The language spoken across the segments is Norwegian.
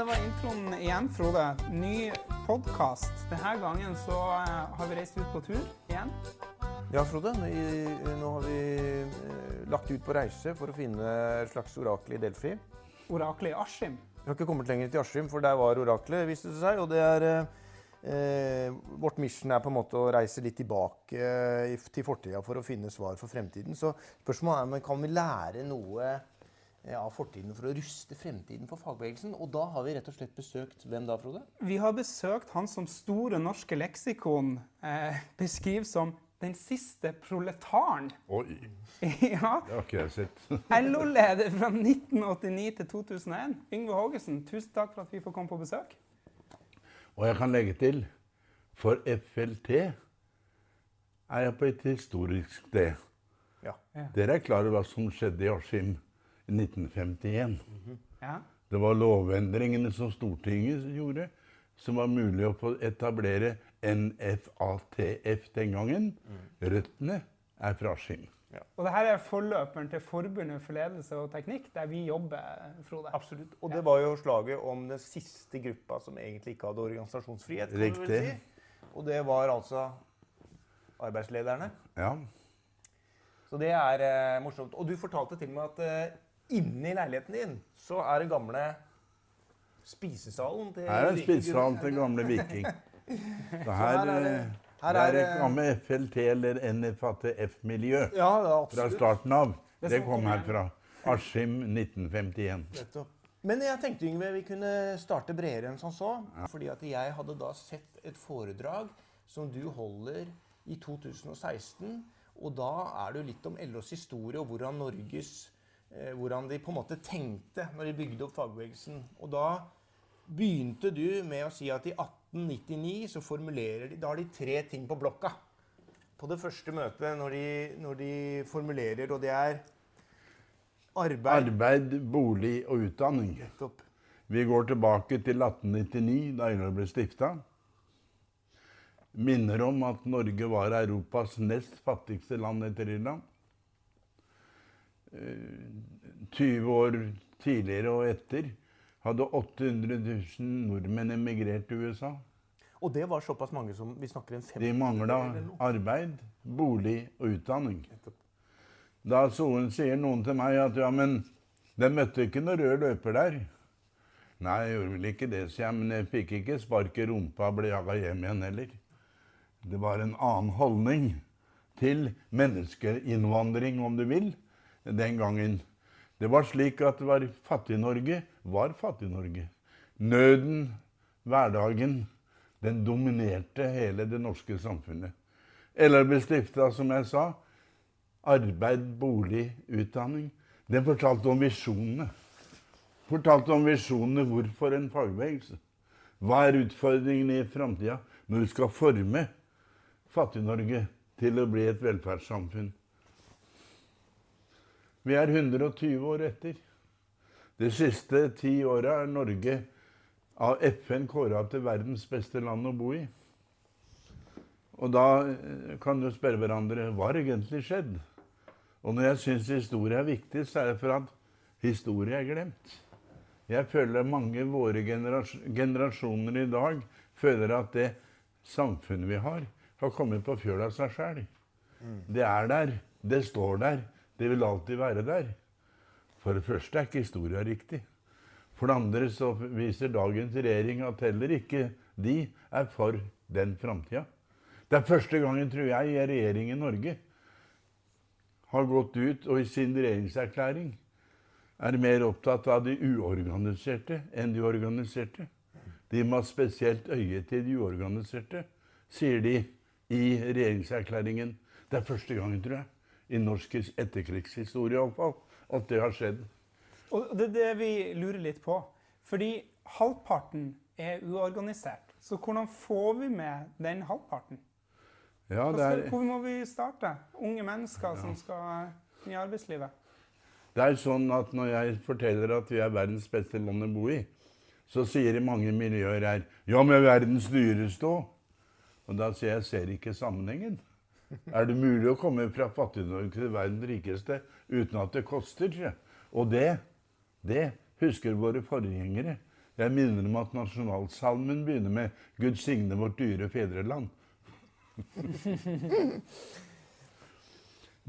det var introen igjen, Frode. Ny podkast. Denne gangen så eh, har vi reist ut på tur igjen. Ja, Frode. Nå har vi eh, lagt ut på reise for å finne et slags orakel i Delfi. Orakelet i Askim. Vi har ikke kommet lenger til Askim, for der var oraklet, viste det seg. Og det er eh, Vårt mission er på en måte å reise litt tilbake eh, til fortida for å finne svar for fremtiden. Så spørsmålet er men kan vi lære noe eh, av fortiden for å ruste fremtiden for fagbevegelsen. Og da har vi rett og slett besøkt hvem da, Frode? Vi har besøkt han som Store norske leksikon eh, beskriver som den siste proletaren. Oi, ja. det har ikke jeg sett. LO-leder fra 1989 til 2001. Yngve Haagesen. tusen takk for at vi får komme på besøk. Og jeg kan legge til for FLT er jeg på et historisk sted. Ja. Dere er klar over hva som skjedde i Askim 1951. Ja. Det var lovendringene som Stortinget gjorde, som var mulig å få etablere NFATF den gangen. Røttene er fra Askim. Og det her er forløperen til Forbundet for ledelse og teknikk, der vi jobber, Frode. Absolutt. Og det var jo slaget om den siste gruppa som egentlig ikke hadde organisasjonsfrihet. kan du vel Riktig. si. Og det var altså arbeidslederne. Ja. Så det er eh, morsomt. Og du fortalte til meg at eh, inni leiligheten din så er det gamle spisesalen til Her er spisesalen til gamle Viking. Så her, her er det- eh, her er det- et gammelt FLT eller NFATF-miljø Ja, fra starten av. Det kom herfra. Askim 1951. Nettopp. Men jeg tenkte Yngve, vi kunne starte bredere enn som så. Fordi at jeg hadde da sett et foredrag som du holder i 2016. Og da er det jo litt om LOs historie og hvordan Norges eh, Hvordan de på en måte tenkte når de bygde opp fagbevegelsen. Og da begynte du med å si at i 1899 så formulerer de Da har de tre ting på blokka. På det første møtet når de, når de formulerer, og det er arbeid Arbeid, bolig og utdanning. Nettopp. Vi går tilbake til 1899, da Irland ble stifta. Minner om at Norge var Europas nest fattigste land etter Irland. Eh, 20 år tidligere og etter hadde 800 000 nordmenn emigrert til USA. Og det var såpass mange som vi snakker en fem... De mangla arbeid, bolig og utdanning. Da Soen sier noen til meg at ja, men de møtte ikke noen rød løper der. Nei, jeg gjorde vel ikke det, sier jeg, men jeg fikk ikke spark i rumpa og ble jaga hjem igjen heller. Det var en annen holdning til menneskeinnvandring, om du vil, den gangen. Det var slik at Fattig-Norge var Fattig-Norge. Nøden, hverdagen, den dominerte hele det norske samfunnet. Eller ble stifta, som jeg sa. Arbeid, bolig, utdanning. Den fortalte om visjonene. Fortalte om visjonene. Hvorfor en fagbevegelse? Hva er utfordringene i framtida når du skal forme Fattig-Norge til å bli et velferdssamfunn? Vi er 120 år etter. De siste ti åra er Norge av FN kåra til verdens beste land å bo i. Og da eh, kan du spørre hverandre hva har egentlig skjedd? Og når jeg syns historie er viktig, så er det for at historie er glemt. Jeg føler mange våre generas generasjoner i dag føler at det samfunnet vi har, har kommet på fjøla av seg sjæl. Det er der. Det står der. Det vil alltid være der. For det første er ikke historia riktig. For det andre så viser dagens regjering at heller ikke de er for den framtida. Det er første gangen, tror jeg, en regjering i Norge har gått ut og i sin regjeringserklæring er mer opptatt av de uorganiserte enn de organiserte. De må ha spesielt øye til de uorganiserte, sier de i regjeringserklæringen. Det er første gangen, tror jeg, i norsk etterkrigshistorie iallfall, at det har skjedd. Og det er det vi lurer litt på. Fordi halvparten er uorganisert. Så hvordan får vi med den halvparten? Ja, er, hvor må vi starte? Unge mennesker som skal inn i arbeidslivet. det er sånn at når jeg forteller at vi er verdens beste land å bo i, så sier det mange miljøer her Ja, men verdens dyreste òg. Og da sier jeg ser ikke sammenhengen. Er det mulig å komme fra Fattig-Norge til verdens rikeste uten at det koster? Og det, det husker våre forgjengere. Jeg minner om at nasjonalsalmen begynner med 'Gud signe vårt dyre fedreland'.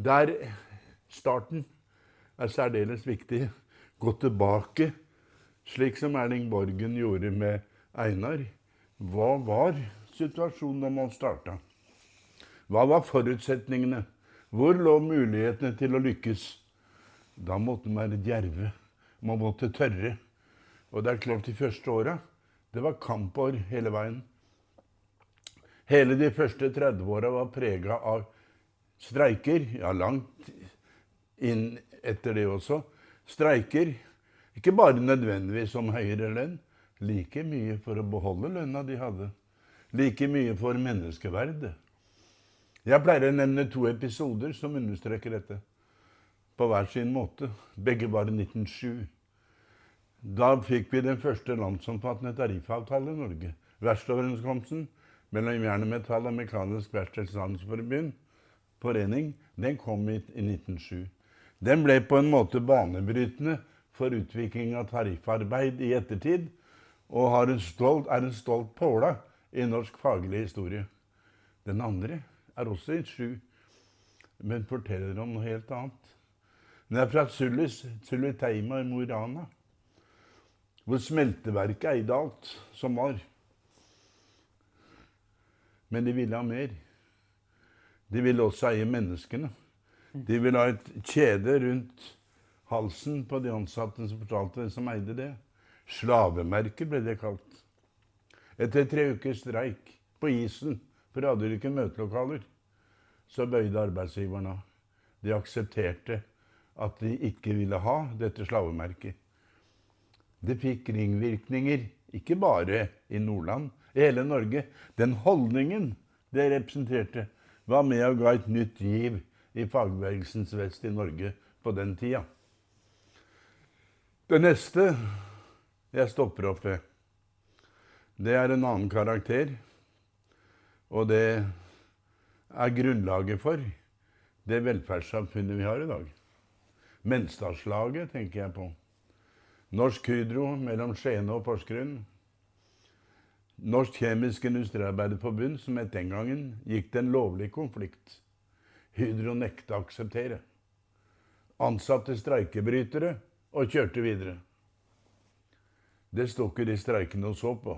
Der starten er særdeles viktig. Gå tilbake, slik som Erling Borgen gjorde med Einar. Hva var situasjonen da man starta? Hva var forutsetningene? Hvor lå mulighetene til å lykkes? Da måtte man være djerve. Man måtte tørre. Og det er klart de første åra, det var kampår hele veien. Hele de første 30 åra var prega av streiker. Ja, langt inn etter det også. Streiker. Ikke bare nødvendigvis om høyere lønn. Like mye for å beholde lønna de hadde. Like mye for menneskeverdet. Jeg pleier å nevne to episoder som understreker dette. På hver sin måte. Begge var i 1907. Da fikk vi den første landsomfattende tariffavtale i Norge. Verkstedoverenskomsten mellom Jernmetall og Mekanisk Verkstedslandsforbund forening, den kom i 1907. Den ble på en måte banebrytende for utvikling av tariffarbeid i ettertid, og en stolt, er en stolt påle i norsk faglig historie. Den andre er også i sju, men forteller om noe helt annet. Den er fra Sulis, Suliteima i Mo i Rana, hvor smelteverket eide alt som var. Men de ville ha mer. De ville også eie menneskene. De ville ha et kjede rundt halsen på de ansatte som fortalte det, som eide det. Slavemerket ble det kalt. Etter tre ukers streik på isen, for hadde de ikke møtelokaler, så bøyde arbeidsgiverne av. De aksepterte at de ikke ville ha dette slavemerket. Det fikk ringvirkninger, ikke bare i Nordland, i hele Norge. Den holdningen det representerte, var med og ga et nytt giv i fagbevegelsens vest i Norge på den tida. Det neste jeg stopper opp ved, det er en annen karakter. Og det er grunnlaget for det velferdssamfunnet vi har i dag. Menstadslaget tenker jeg på. Norsk Hydro mellom Skien og Porsgrunn. Norsk Kjemisk Industriarbeiderforbund, som het den gangen, gikk til en lovlig konflikt. Hydro nekta å akseptere. Ansatte streikebrytere og kjørte videre. Det sto ikke de streikende og så på.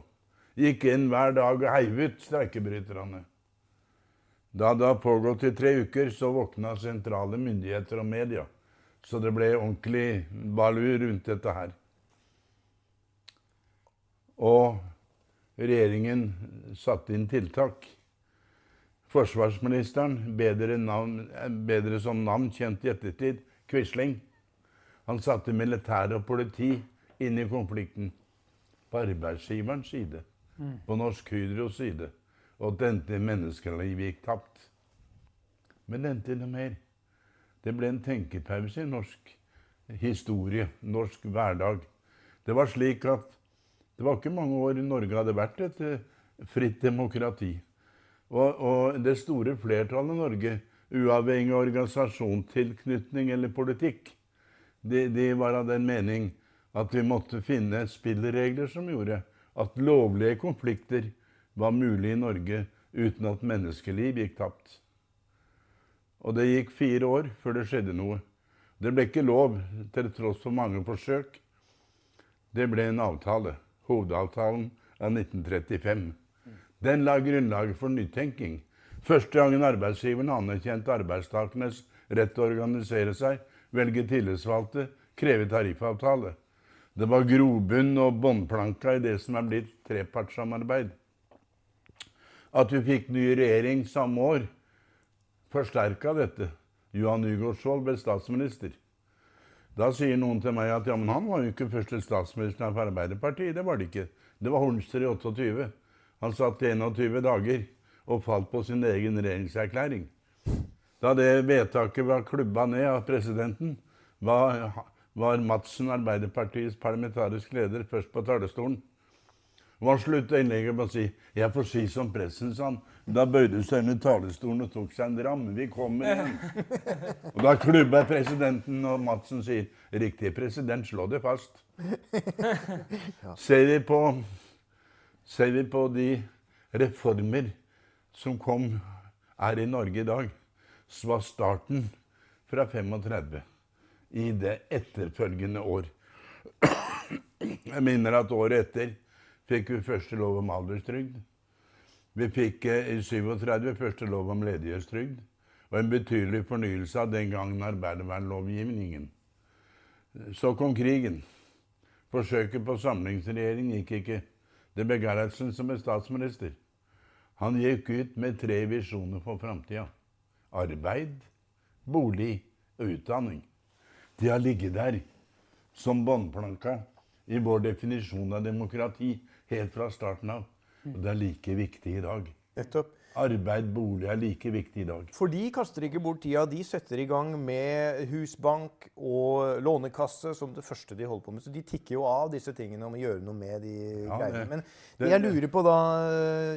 Gikk inn hver dag og heiv ut streikebryterne. Da det har pågått i tre uker, så våkna sentrale myndigheter og media. Så det ble ordentlig balu rundt dette her. Og regjeringen satte inn tiltak. Forsvarsministeren, bedre, navn, bedre som navn kjent i ettertid, Quisling, han satte militær og politi inn i konflikten. På arbeidsgiverens side, mm. på Norsk Hydros side. Og dette menneskelivet gikk tapt. Men det endte noe mer. Det ble en tenkepause i norsk historie, norsk hverdag. Det var slik at det var ikke mange år Norge hadde vært et eh, fritt demokrati. Og, og det store flertallet i Norge, uavhengig av organisasjonstilknytning eller politikk, de, de, var av den mening at vi måtte finne spilleregler som gjorde at lovlige konflikter var mulig i Norge uten at menneskeliv gikk tapt. Og det gikk fire år før det skjedde noe. Det ble ikke lov, til tross for mange forsøk. Det ble en avtale hovedavtalen av 1935. Den la grunnlaget for nytenking. Første gangen arbeidsgiveren anerkjente arbeidstakernes rett til å organisere seg, velge tillitsvalgte, kreve tariffavtale. Det var grobunn og båndplanka i det som er blitt trepartssamarbeid. At vi fikk ny regjering samme år, forsterka dette. Johan Nygaardsvold ble statsminister. Da sier noen til meg at ja, men han var jo ikke første statsminister for Arbeiderpartiet. Det var det ikke. Det var Hornster i 28. Han satt i 21 dager og falt på sin egen regjeringserklæring. Da det vedtaket var klubba ned av presidenten, var, var Madsen, Arbeiderpartiets parlamentarisk leder, først på talerstolen. Og han slutta innlegget med å si 'Jeg får si som pressen', sa han. Da bøyde hun seg under talerstolen og tok seg en dram. Vi kommer igjen. Og da klubba presidenten, og Madsen sier 'Riktig, president, slå det fast'. Ser vi på, ser vi på de reformer som kom her i Norge i dag, så var starten fra 35 i det etterfølgende år. Jeg minner at året etter fikk vi første lov om alderstrygd. Vi fikk eh, i 37 første lov om ledighetstrygd, og en betydelig fornyelse av den gangen arbeidervernlovgivningen. Så kom krigen. Forsøket på samlingsregjering gikk ikke. Det ble Gerhardsen som ble statsminister. Han gikk ut med tre visjoner for framtida. Arbeid, bolig og utdanning. De har ligget der som båndplanka i vår definisjon av demokrati helt fra starten av. Og det er like viktig i dag. Nettopp. Arbeid, bolig er like viktig i dag. For de kaster ikke bort tida. De setter i gang med husbank og lånekasse som det første de holder på med. Så de tikker jo av disse tingene om å gjøre noe med de Ja, greiene. Men det jeg lurer på da,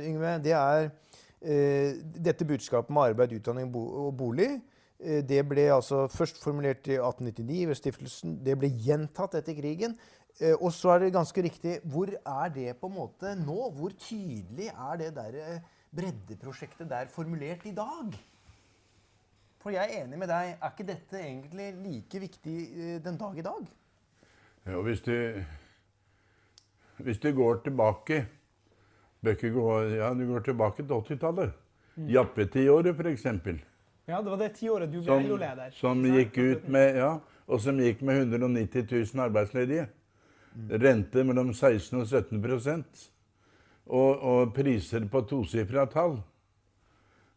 Yngve, det er eh, dette budskapet med arbeid, utdanning og bolig. Eh, Det ble altså først formulert i 1899 ved stiftelsen. Det ble gjentatt etter krigen. Eh, Og så er det ganske riktig Hvor er det på en måte nå? Hvor tydelig er det der eh, breddeprosjektet der formulert i dag? For jeg er enig med deg. Er ikke dette egentlig like viktig den dag i dag? Ja, hvis du, hvis du går tilbake Bøkker går, ja, du går tilbake til 80-tallet. Jappetiåret, f.eks. Ja, det var det tiåret du ble LO-leder. som gikk ut med ja, og som gikk med 190 000 arbeidsledige. Rente mellom 16 og 17 og, og priser på tosifra tall.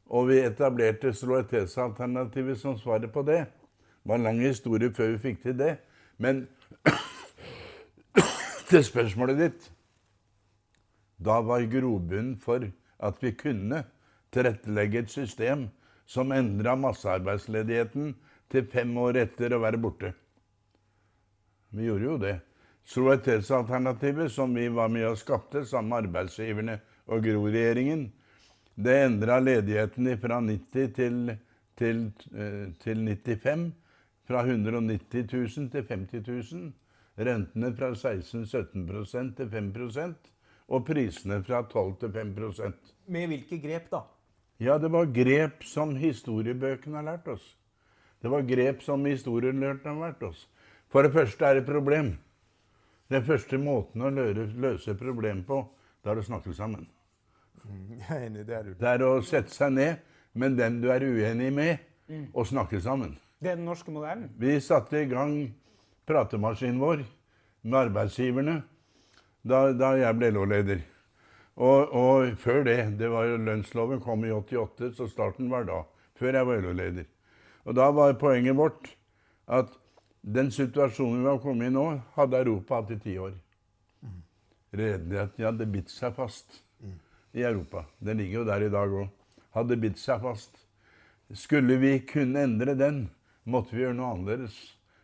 Og vi etablerte solidaritetsalternativet som svaret på det. Det var en lang historie før vi fikk til det. Men til spørsmålet ditt Da var grobunnen for at vi kunne tilrettelegge et system som endra massearbeidsledigheten til fem år etter å være borte. Vi gjorde jo det. Solidaritetsalternativet, som vi var med og skapte sammen med arbeidsgiverne og Gro-regjeringen, det endra ledigheten fra 90 til, til, eh, til 95. Fra 190 000 til 50 000. Rentene fra 16-17% til 5% og prisene fra 12 til 5% Med hvilke grep, da? Ja, det var grep som historiebøkene har lært oss. Det var grep som historien lærte har lært oss. For det første er det problem. Den første måten å løse, problem på, det er å snakke sammen. Jeg er enig, det er du. Det er å sette seg ned med den du er uenig med, og snakke sammen. Det er den norske modellen. Vi satte i gang pratemaskinen vår med arbeidsgiverne da, da jeg ble LO-leder. Og, og før det, det var jo lønnsloven kom i 88, så starten var da. Før jeg var LO-leder. Og da var poenget vårt at den situasjonen vi har kommet i nå, hadde Europa hatt i ti år. Ledigheten hadde bitt seg fast i Europa. Den ligger jo der i dag òg. Hadde bitt seg fast. Skulle vi kunne endre den, måtte vi gjøre noe annerledes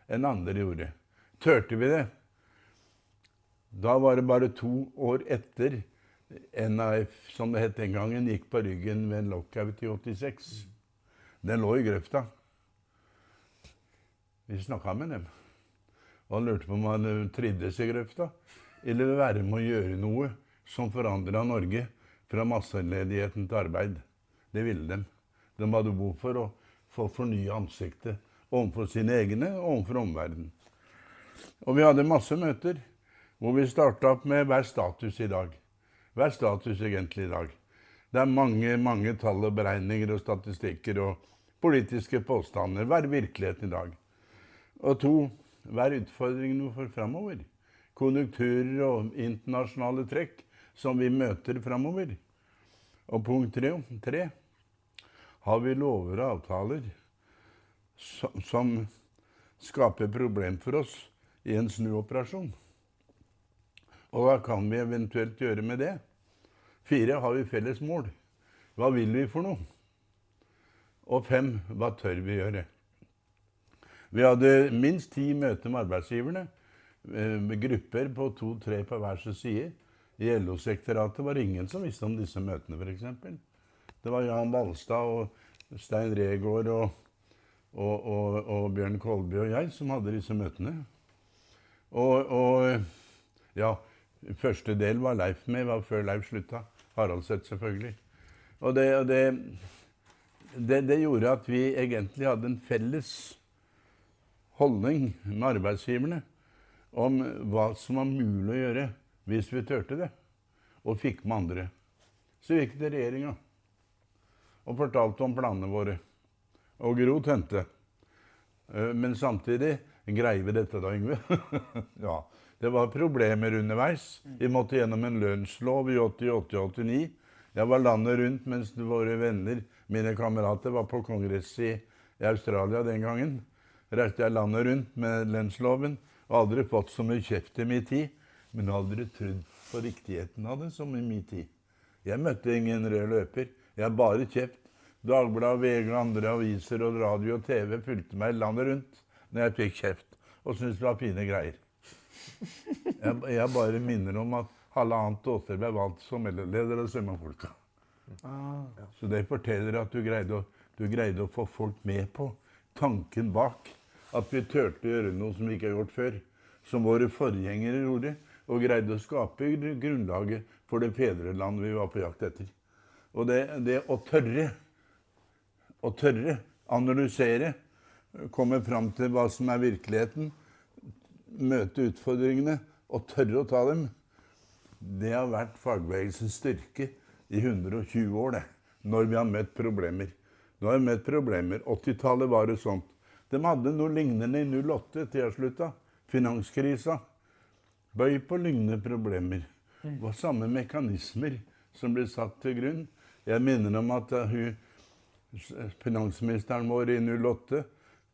enn andre gjorde. Tørte vi det? Da var det bare to år etter NAF, som det het den gangen, gikk på ryggen ved en lockout i 86. Den lå i grøfta. Vi snakka med dem. Og han lurte på om han trivdes i grøfta, eller ville være med å gjøre noe som forandra Norge fra masseledigheten til arbeid. Det ville de. De hadde behov for å få fornya ansiktet overfor sine egne og overfor omverdenen. Og vi hadde masse møter hvor vi starta opp med hva er status i dag. Hva er status egentlig i dag? Det er mange mange tall og beregninger og statistikker og politiske påstander. Hva er virkeligheten i dag? Og to, hva er utfordringene for framover? Konjunkturer og internasjonale trekk som vi møter framover. Og punkt tre, tre har vi lover og avtaler som, som skaper problem for oss i en snuoperasjon. Og hva kan vi eventuelt gjøre med det? Fire, har vi felles mål? Hva vil vi for noe? Og fem, hva tør vi gjøre? Vi hadde minst ti møter med arbeidsgiverne, eh, med grupper på to-tre på hver sin side. I LO-sekretariatet var det ingen som visste om disse møtene, f.eks. Det var Jan Balstad og Stein Regaard og, og, og, og Bjørn Kolby og jeg som hadde disse møtene. Og, ja, første del var Leif med, var før Leif slutta. Haraldseth, selvfølgelig. Og det, og det, det, det gjorde at vi egentlig hadde en felles holdning med arbeidsgiverne om hva som var mulig å gjøre hvis vi turte det, og fikk med andre. Så gikk til regjeringa og fortalte om planene våre. Og Gro tente. Eh, Men samtidig greier vi dette da, Yngve? ja. Det var problemer underveis. Vi måtte gjennom en lønnslov i 88-89. Jeg var landet rundt mens våre venner, mine kamerater, var på kongress i, i Australia den gangen. Reiste jeg landet rundt med lønnsloven. Og aldri fått så mye kjeft i min tid. Men aldri trodd på riktigheten av det som i min tid. Jeg møtte ingen rød løper. Jeg bare kjeft. Dagbladet, VG, andre aviser og radio og TV fulgte meg landet rundt når jeg fikk kjeft og syntes det var fine greier. Jeg, jeg bare minner om at halvannet åter ble valgt som leder av Svømmefolka. Så det forteller at du greide, å, du greide å få folk med på tanken bak. At vi turte å gjøre noe som vi ikke har gjort før. Som våre forgjengere gjorde. Og greide å skape grunnlaget for det fedreland vi var på jakt etter. Og det, det å tørre, å tørre, analysere, komme fram til hva som er virkeligheten, møte utfordringene og tørre å ta dem, det har vært fagbevegelsens styrke i 120 år, det. Når vi har møtt problemer. Nå har vi møtt problemer. 80-tallet var det sånt. De hadde noe lignende i 08 til jeg slutta. Finanskrisa. Bøy på lignende problemer. Det var samme mekanismer som ble satt til grunn. Jeg minner om at eh, hun, finansministeren vår i 08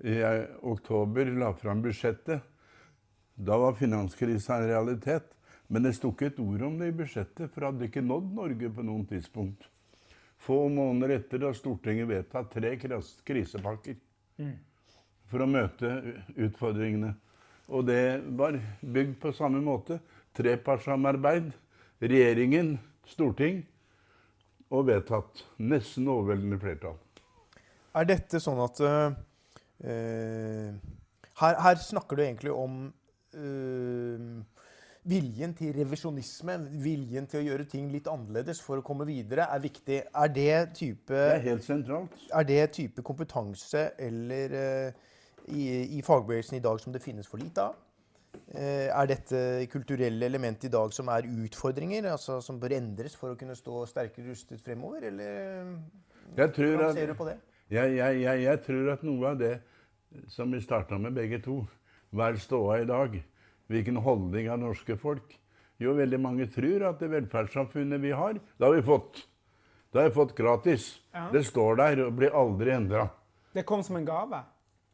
i eh, oktober la fram budsjettet. Da var finanskrisa en realitet. Men det sto ikke et ord om det i budsjettet, for det hadde ikke nådd Norge på noen tidspunkt. Få måneder etter har Stortinget vedtatt tre krisepakker krisepakker for å møte utfordringene. Og det var bygd på samme måte. Trepartssamarbeid. Regjeringen, storting og vedtatt. Nesten overveldende flertall. Er dette sånn at øh, her, her snakker du egentlig om viljen til revisjonisme, viljen til å gjøre ting litt annerledes for å komme videre, er viktig. Er det type, Det er helt sentralt. er det type kompetanse eller øh, i, i fagbevegelsen i dag som det finnes for lite av? Eh, Er dette kulturelle element i dag som er utfordringer, altså som bør endres for å kunne stå sterkere rustet fremover, eller hvordan ser du på det? jeg, jeg, jeg, jeg tror at noe av det som vi starta med begge to, hva er ståa i dag? Hvilken holdning har norske folk? Jo, veldig mange tror at det velferdssamfunnet vi har, det har vi fått. Det har vi fått gratis. Ja. Det står der og blir aldri endra. Det kom som en gave.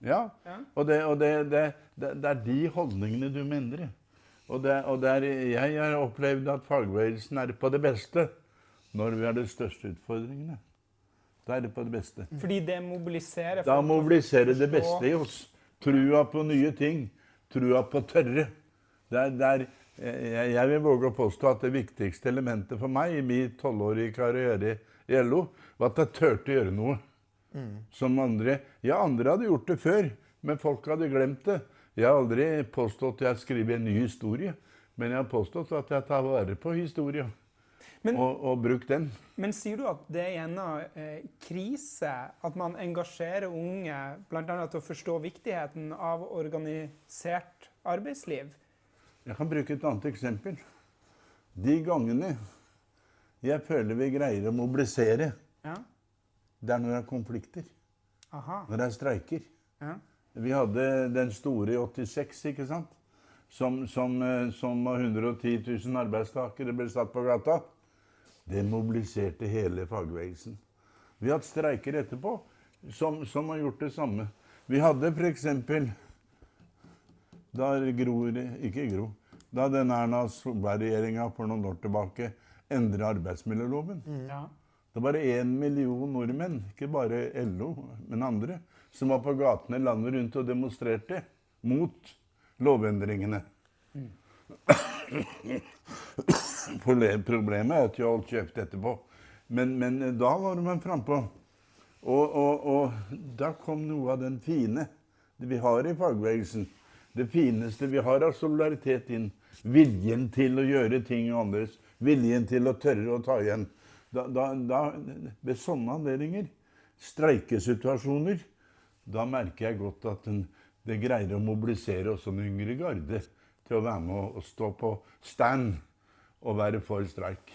Ja. Ja. Og, det, og det, det, det, er de holdningene du må endre. Og, det, og det er, jeg har opplevd at fagbevegelsen er på det beste når vi har de største utfordringene. Da er det på det beste. Fordi det mobiliserer Da mobiliserer det beste i oss. Trua på nye ting. Trua på tørre. Det er, det er, jeg, jeg vil våge å påstå at det viktigste elementet for meg i min tolvårige karriere i LO, var at jeg turte å gjøre noe. Som andre Ja, andre hadde gjort det før, men folk hadde glemt det. Jeg har aldri påstått at jeg skriver en ny historie, men jeg har påstått at jeg tar vare på historien Men- og, og bruk den. Men sier du at det er gjennom eh, krise at man engasjerer unge bl.a. til å forstå viktigheten av organisert arbeidsliv? Jeg kan bruke et annet eksempel. De gangene jeg føler vi greier å mobilisere, Ja. det er når det er konflikter. Aha. Når det er streiker. Ja. Vi hadde den store i 86, ikke sant? Som, som, eh, som 110 000 arbeidstakere ble satt på gata. Det mobiliserte hele fagbevegelsen. Vi har hatt streiker etterpå som, som har gjort det samme. Vi hadde f.eks. da Gro Ikke Gro. Da denne Erna Solberg-regjeringa for noen år tilbake endra arbeidsmiljøloven. ja. Det var én million nordmenn, ikke bare LO, men andre, som var på gatene landet rundt og demonstrerte mot lovendringene. Problemet er at jeg holdt kjeft etterpå. Men, men da var man frampå. Og, og, og da kom noe av den fine det vi har i fagbevegelsen. Det fineste vi har av solidaritet inn. Viljen til å gjøre ting annerledes. Viljen til å tørre å ta igjen. Da, da, da, ved sånne anledninger, streikesituasjoner, da merker jeg godt at den, det greier å mobilisere også den yngre garde til å være med og stå på stand og være for streik.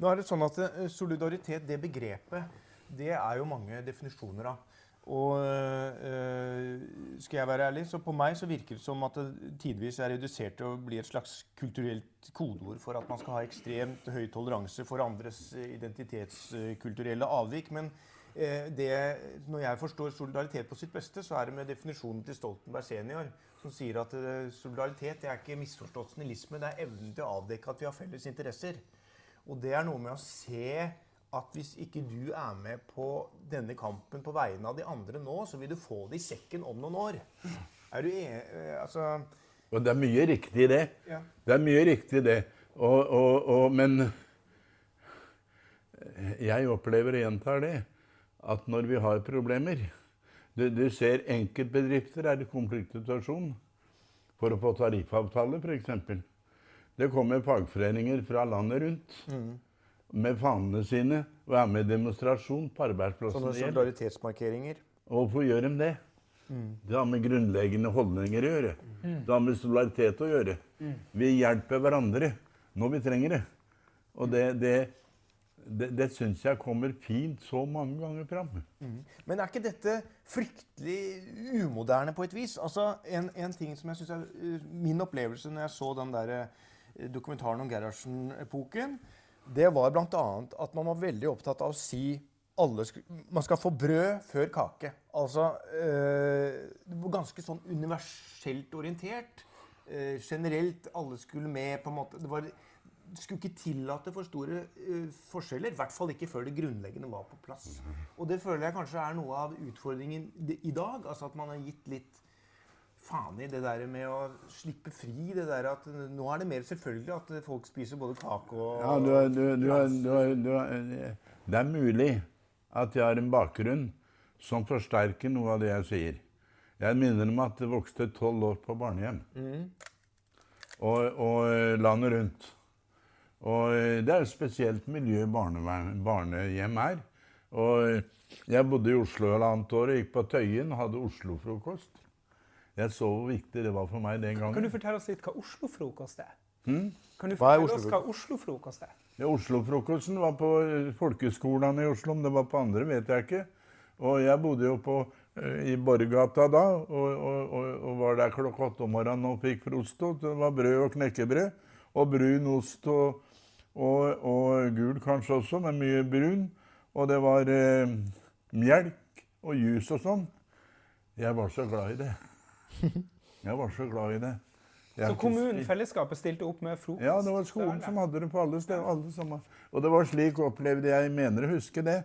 Nå er det sånn at eh, Solidaritet, det begrepet, det er jo mange definisjoner av. Og øh, skal jeg være ærlig, så på meg så virker det som at det tidvis er redusert til å bli et slags kulturelt kodeord for at man skal ha ekstremt høy toleranse for andres identitetskulturelle avvik. Men det, når jeg forstår solidaritet på sitt beste, så er det med definisjonen til Stoltenberg senior, som sier at øh, solidaritet er ikke misforstått snillisme, det er evnen til å avdekke at vi har felles interesser. Og det er noe med å se at hvis ikke du er med på denne kampen på vegne av de andre nå, så vil du få det i sekken om noen år. Er du enig altså Og det er mye riktig i det. Ja. Det er mye riktig i det. Og, og, og, men jeg opplever, og gjentar det, at når vi har problemer Du, du ser enkeltbedrifter er i konfliktsituasjon for å få tariffavtale, f.eks. Det kommer fagforeninger fra landet rundt med fanene sine og er med i demonstrasjon på arbeidsplassen. Sånne det solidaritetsmarkeringer. Og hvorfor gjør de det? Det har med grunnleggende holdninger å gjøre. Det har med solidaritet å gjøre. Vi hjelper hverandre når vi trenger det. Og det, det, det, det syns jeg kommer fint så mange ganger fram. Men er ikke dette fryktelig umoderne på et vis? Altså, En, en ting som jeg synes er uh, Min opplevelse når jeg så den der uh, dokumentaren om Gerhardsen-epoken, det var bl.a. at man var veldig opptatt av å si alle man skal få brød før kake. Altså øh, ganske sånn universelt orientert. Øh, generelt, alle skulle med. på en måte. Det var skulle ikke tillate for store uh, forskjeller. I hvert fall ikke før det grunnleggende var på plass. Og det føler jeg kanskje er noe av utfordringen i dag. Altså at man har gitt litt faen i det der med å slippe fri. det der at Nå er det mer selvfølgelig at folk spiser både kake og Ja, du, du, du, du, det er mulig at jeg har en bakgrunn som forsterker noe av det jeg sier. Jeg minner om at det vokste tolv år på barnehjem. Og, og landet rundt. Og det er et spesielt miljø barnehjem er. Og jeg bodde i Oslo halvannet år og gikk på Tøyen og hadde Oslo-frokost. Jeg så hvor viktig det var for meg den gangen. Kan du fortelle oss litt hva Oslo-frokost er? Kan du fortelle oss hva Oslo-frokost er? Ja, Oslo-frokosten var på eh, folkeskolene i Oslo. Om det var på andre, vet jeg ikke. Og jeg bodde jo på, eh, i Borggata da, og, og, og, og var der klokka åtte om morgenen og fikk frost. Det var brød og knekkebrød. Og brun ost og, og, og gul kanskje også, men mye brun. Og det var eh, melk og juice og sånn. Jeg var så glad i det. Jeg var så glad i det. Jeg Så har ikke kommunen, spist- fellesskapet, stilte opp med frokost? ja, det var skolen som hadde det på alle steder. Alle sammen. Og det var slik opplevde jeg, mener å huske det,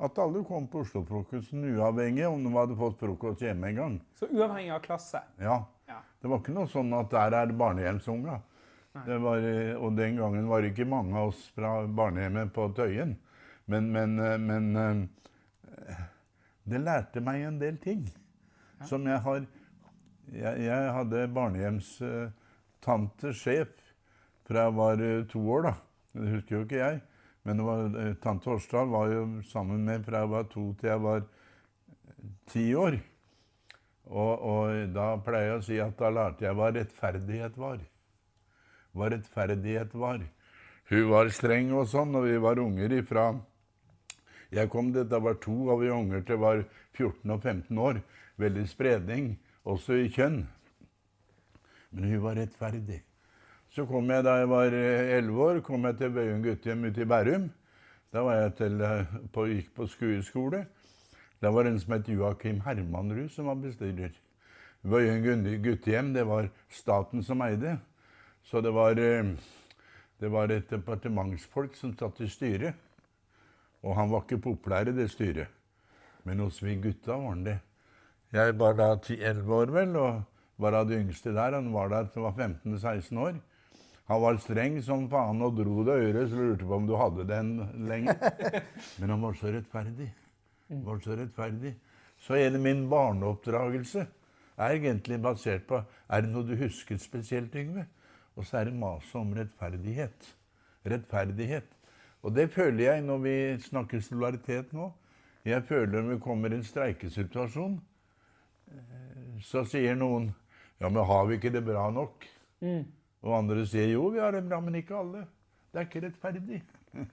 at alle kom på Oslo-frokosten uavhengig om de hadde fått frokost hjemme en gang. Så uavhengig av klasse? Ja. Ja. Det var ikke noe sånn at der er barnehjemsunga. Det var, eh, og den gangen var det ikke mange av oss fra barnehjemmet på Tøyen. Men, men, eh, men eh, det lærte meg en del ting som jeg har Jeg, jeg hadde barnehjemstante sjef fra jeg var to år, da. Det husker jo ikke jeg. Men var, tante Årsdal var jo sammen med fra jeg var to til jeg var ti år. Og, og da pleier jeg å si at da lærte jeg hva rettferdighet var. Hva rettferdighet var. Hun var streng og sånn, og vi var unger ifra Jeg kom dit, da var to av vi unger til var 14 og 15 år. Veldig spredning, også i kjønn. Men hun var rettferdig. Så kom jeg da jeg var eh, 11 år, kom jeg til Bøyum guttehjem ute i Bærum. Da var jeg til, eh, på, gikk på skueskole. Da var det en som het Joakim Hermanrud som var bestyrer. Bøyum guttehjem, det var staten som eide. Så det var, eh, det var et departementsfolk som satt i styret. Og han var ikke populær i det styret. Men hos vi gutta var han det. Jeg var da 10-11 år, vel, og var av de yngste der. Han var der til var 15-16 år. Han var streng som faen og dro det øret, så lurte på om du hadde den lenger. Men han var så rettferdig. Han var så rettferdig. Så hele min barneoppdragelse er egentlig basert på Er det noe du husker spesielt, Yngve? Og så er det maset om rettferdighet. Rettferdighet. Og det føler jeg når vi snakker solidaritet nå. Jeg føler når vi kommer i en streikesituasjon, eh, så sier noen Ja, men har vi ikke det bra nok? Mm. Og andre sier jo, vi har det bra, men ikke alle. Det er ikke rettferdig.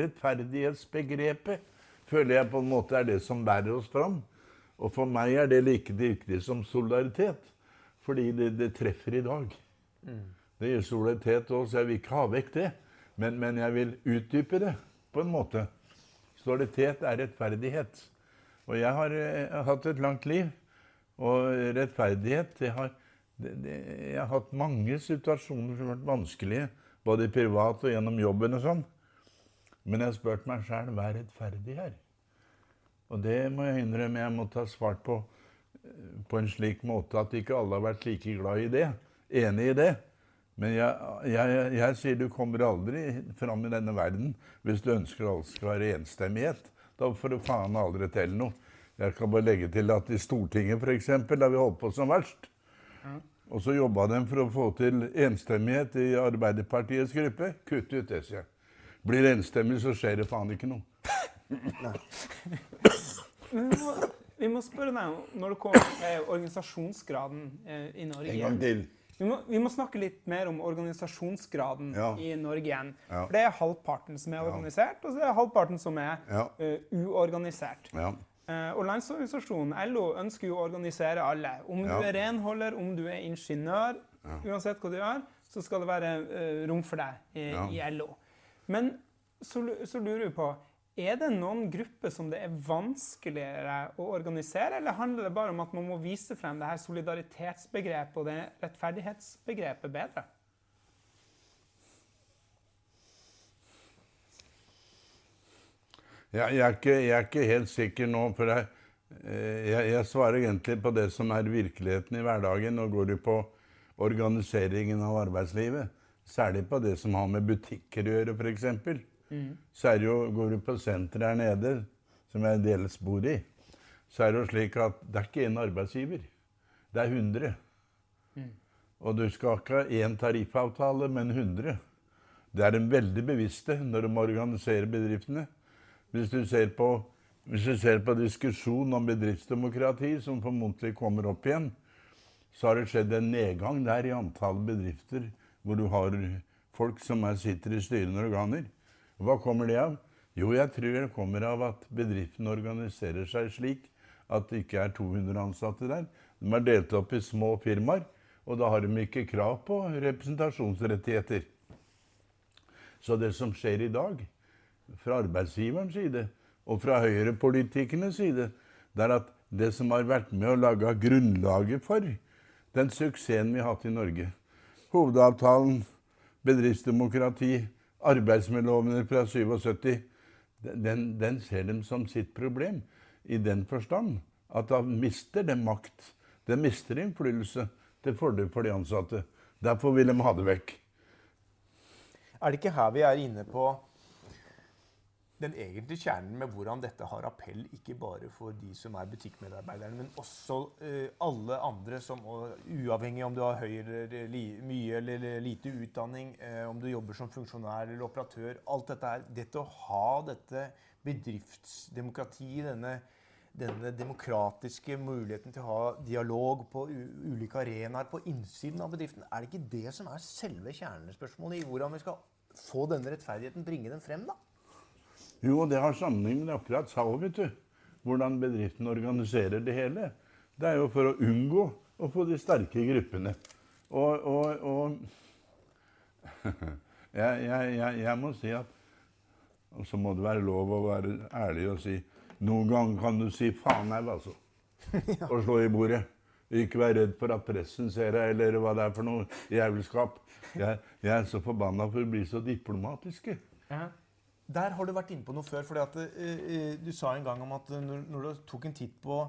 Rettferdighetsbegrepet føler jeg på en måte er det som bærer oss fram. Og for meg er det like viktig som solidaritet, fordi det, det treffer i dag. Mm. Det gir solidaritet òg, så jeg vil ikke ha vekk det. Men, men, jeg vil utdype det på en måte. Solidaritet er rettferdighet. Og jeg har, jeg eh, har hatt et langt liv. Og rettferdighet det har, det, det, Jeg har hatt mange situasjoner som har vært vanskelige, både privat og gjennom jobben og sånn. Men jeg har spurt meg sjæl hva er rettferdig her? Og det må jeg innrømme jeg måtte ha svart på eh, på en slik måte at ikke alle har vært like glad i det. Enig i det. Men jeg, jeg, jeg sier du kommer aldri fram i denne verden hvis du ønsker at alt skal være enstemmighet. Da får du faen aldri til noe. Jeg kan bare legge til at i Stortinget, f.eks., da vi holdt på som verst Og så jobba de for å få til enstemmighet i Arbeiderpartiets gruppe. Kutt ut det, sier jeg. Blir det enstemmig, så skjer det faen ikke noe. vi, må, vi må spørre deg når det kommer til organisasjonsgraden eh, i Norge. En gang til. Vi må, vi må, snakke litt mer om organisasjonsgraden ja. i Norge igjen. Ja. For det er halvparten som er organisert, og så er det halvparten som er ja. uh, uorganisert. Uh, og Landsorganisasjonen, LO, ønsker jo å organisere alle. Om du er renholder, om du er ingeniør, uansett hva du gjør, så skal det være uh, rom for deg i, i LO. Men så, så lurer vi på er det noen grupper som det er vanskeligere å organisere, eller handler det bare om at man må vise frem det her solidaritetsbegrepet og det rettferdighetsbegrepet bedre? Ja, jeg, er ikke, jeg, er ikke, helt sikker nå, for jeg, eh, jeg, jeg, svarer egentlig på det som er virkeligheten i hverdagen. Nå går det på organiseringen av arbeidslivet. Særlig på det som har med butikker å gjøre, f.eks. Mm. Så er det jo, går du på senteret her nede, som jeg dels bor i, så er det jo slik at det er ikke én arbeidsgiver. Det er 100. Mm. Og du skal ikke ha én tariffavtale, men 100. Det er de veldig bevisste når de organiserer bedriftene. Hvis du ser på, hvis du ser på diskusjon om bedriftsdemokrati, som formodentlig kommer opp igjen, så har det skjedd en nedgang der i antall bedrifter hvor du har folk som er, sitter i styrende organer. Hva kommer det av? Jo, jeg tror det kommer av at bedriften organiserer seg slik at det ikke er 200 ansatte der. De er delt opp i små firmaer, og da har de ikke krav på representasjonsrettigheter. Så det som skjer i dag, fra arbeidsgiverens side og fra høyrepolitikernes side, det er at det som har vært med å lage grunnlaget for den suksessen vi har hatt i Norge Hovedavtalen, bedriftsdemokrati, arbeidsmiljøloven fra 77, den, den, ser dem som sitt problem. I den forstand at da mister de makt. De mister innflytelse til fordel for de ansatte. Derfor vil de ha det vekk. Er det ikke her vi er inne på den egentlige kjernen med hvordan dette har appell ikke bare for de som er butikkmedarbeiderne, men også uh, alle andre som, uavhengig om du har høy eller li, mye eller lite utdanning, uh, om du jobber som funksjonær eller operatør Alt dette er Dette å ha dette bedriftsdemokratiet, denne, denne demokratiske muligheten til å ha dialog på ulike arenaer på innsiden av bedriften, er det ikke det som er selve kjernespørsmålet i hvordan vi skal få denne rettferdigheten, bringe den frem, da? Jo, det har sammenheng med akkurat sa vet du. Hvordan bedriften organiserer det hele. Det er jo for å unngå å få de sterke gruppene. Og, og, og jeg, jeg, jeg, jeg, må si at Og så må det være lov å være ærlig og si Noen ganger kan du si faen au, altså. Og slå i bordet. Ikke være redd for at pressen ser deg, eller hva det er for noe jævelskap. Jeg, jeg er så forbanna for å bli så diplomatiske. Ja. Der har du vært inne på noe før. fordi at uh, Du sa en gang om at når, når, du tok en titt på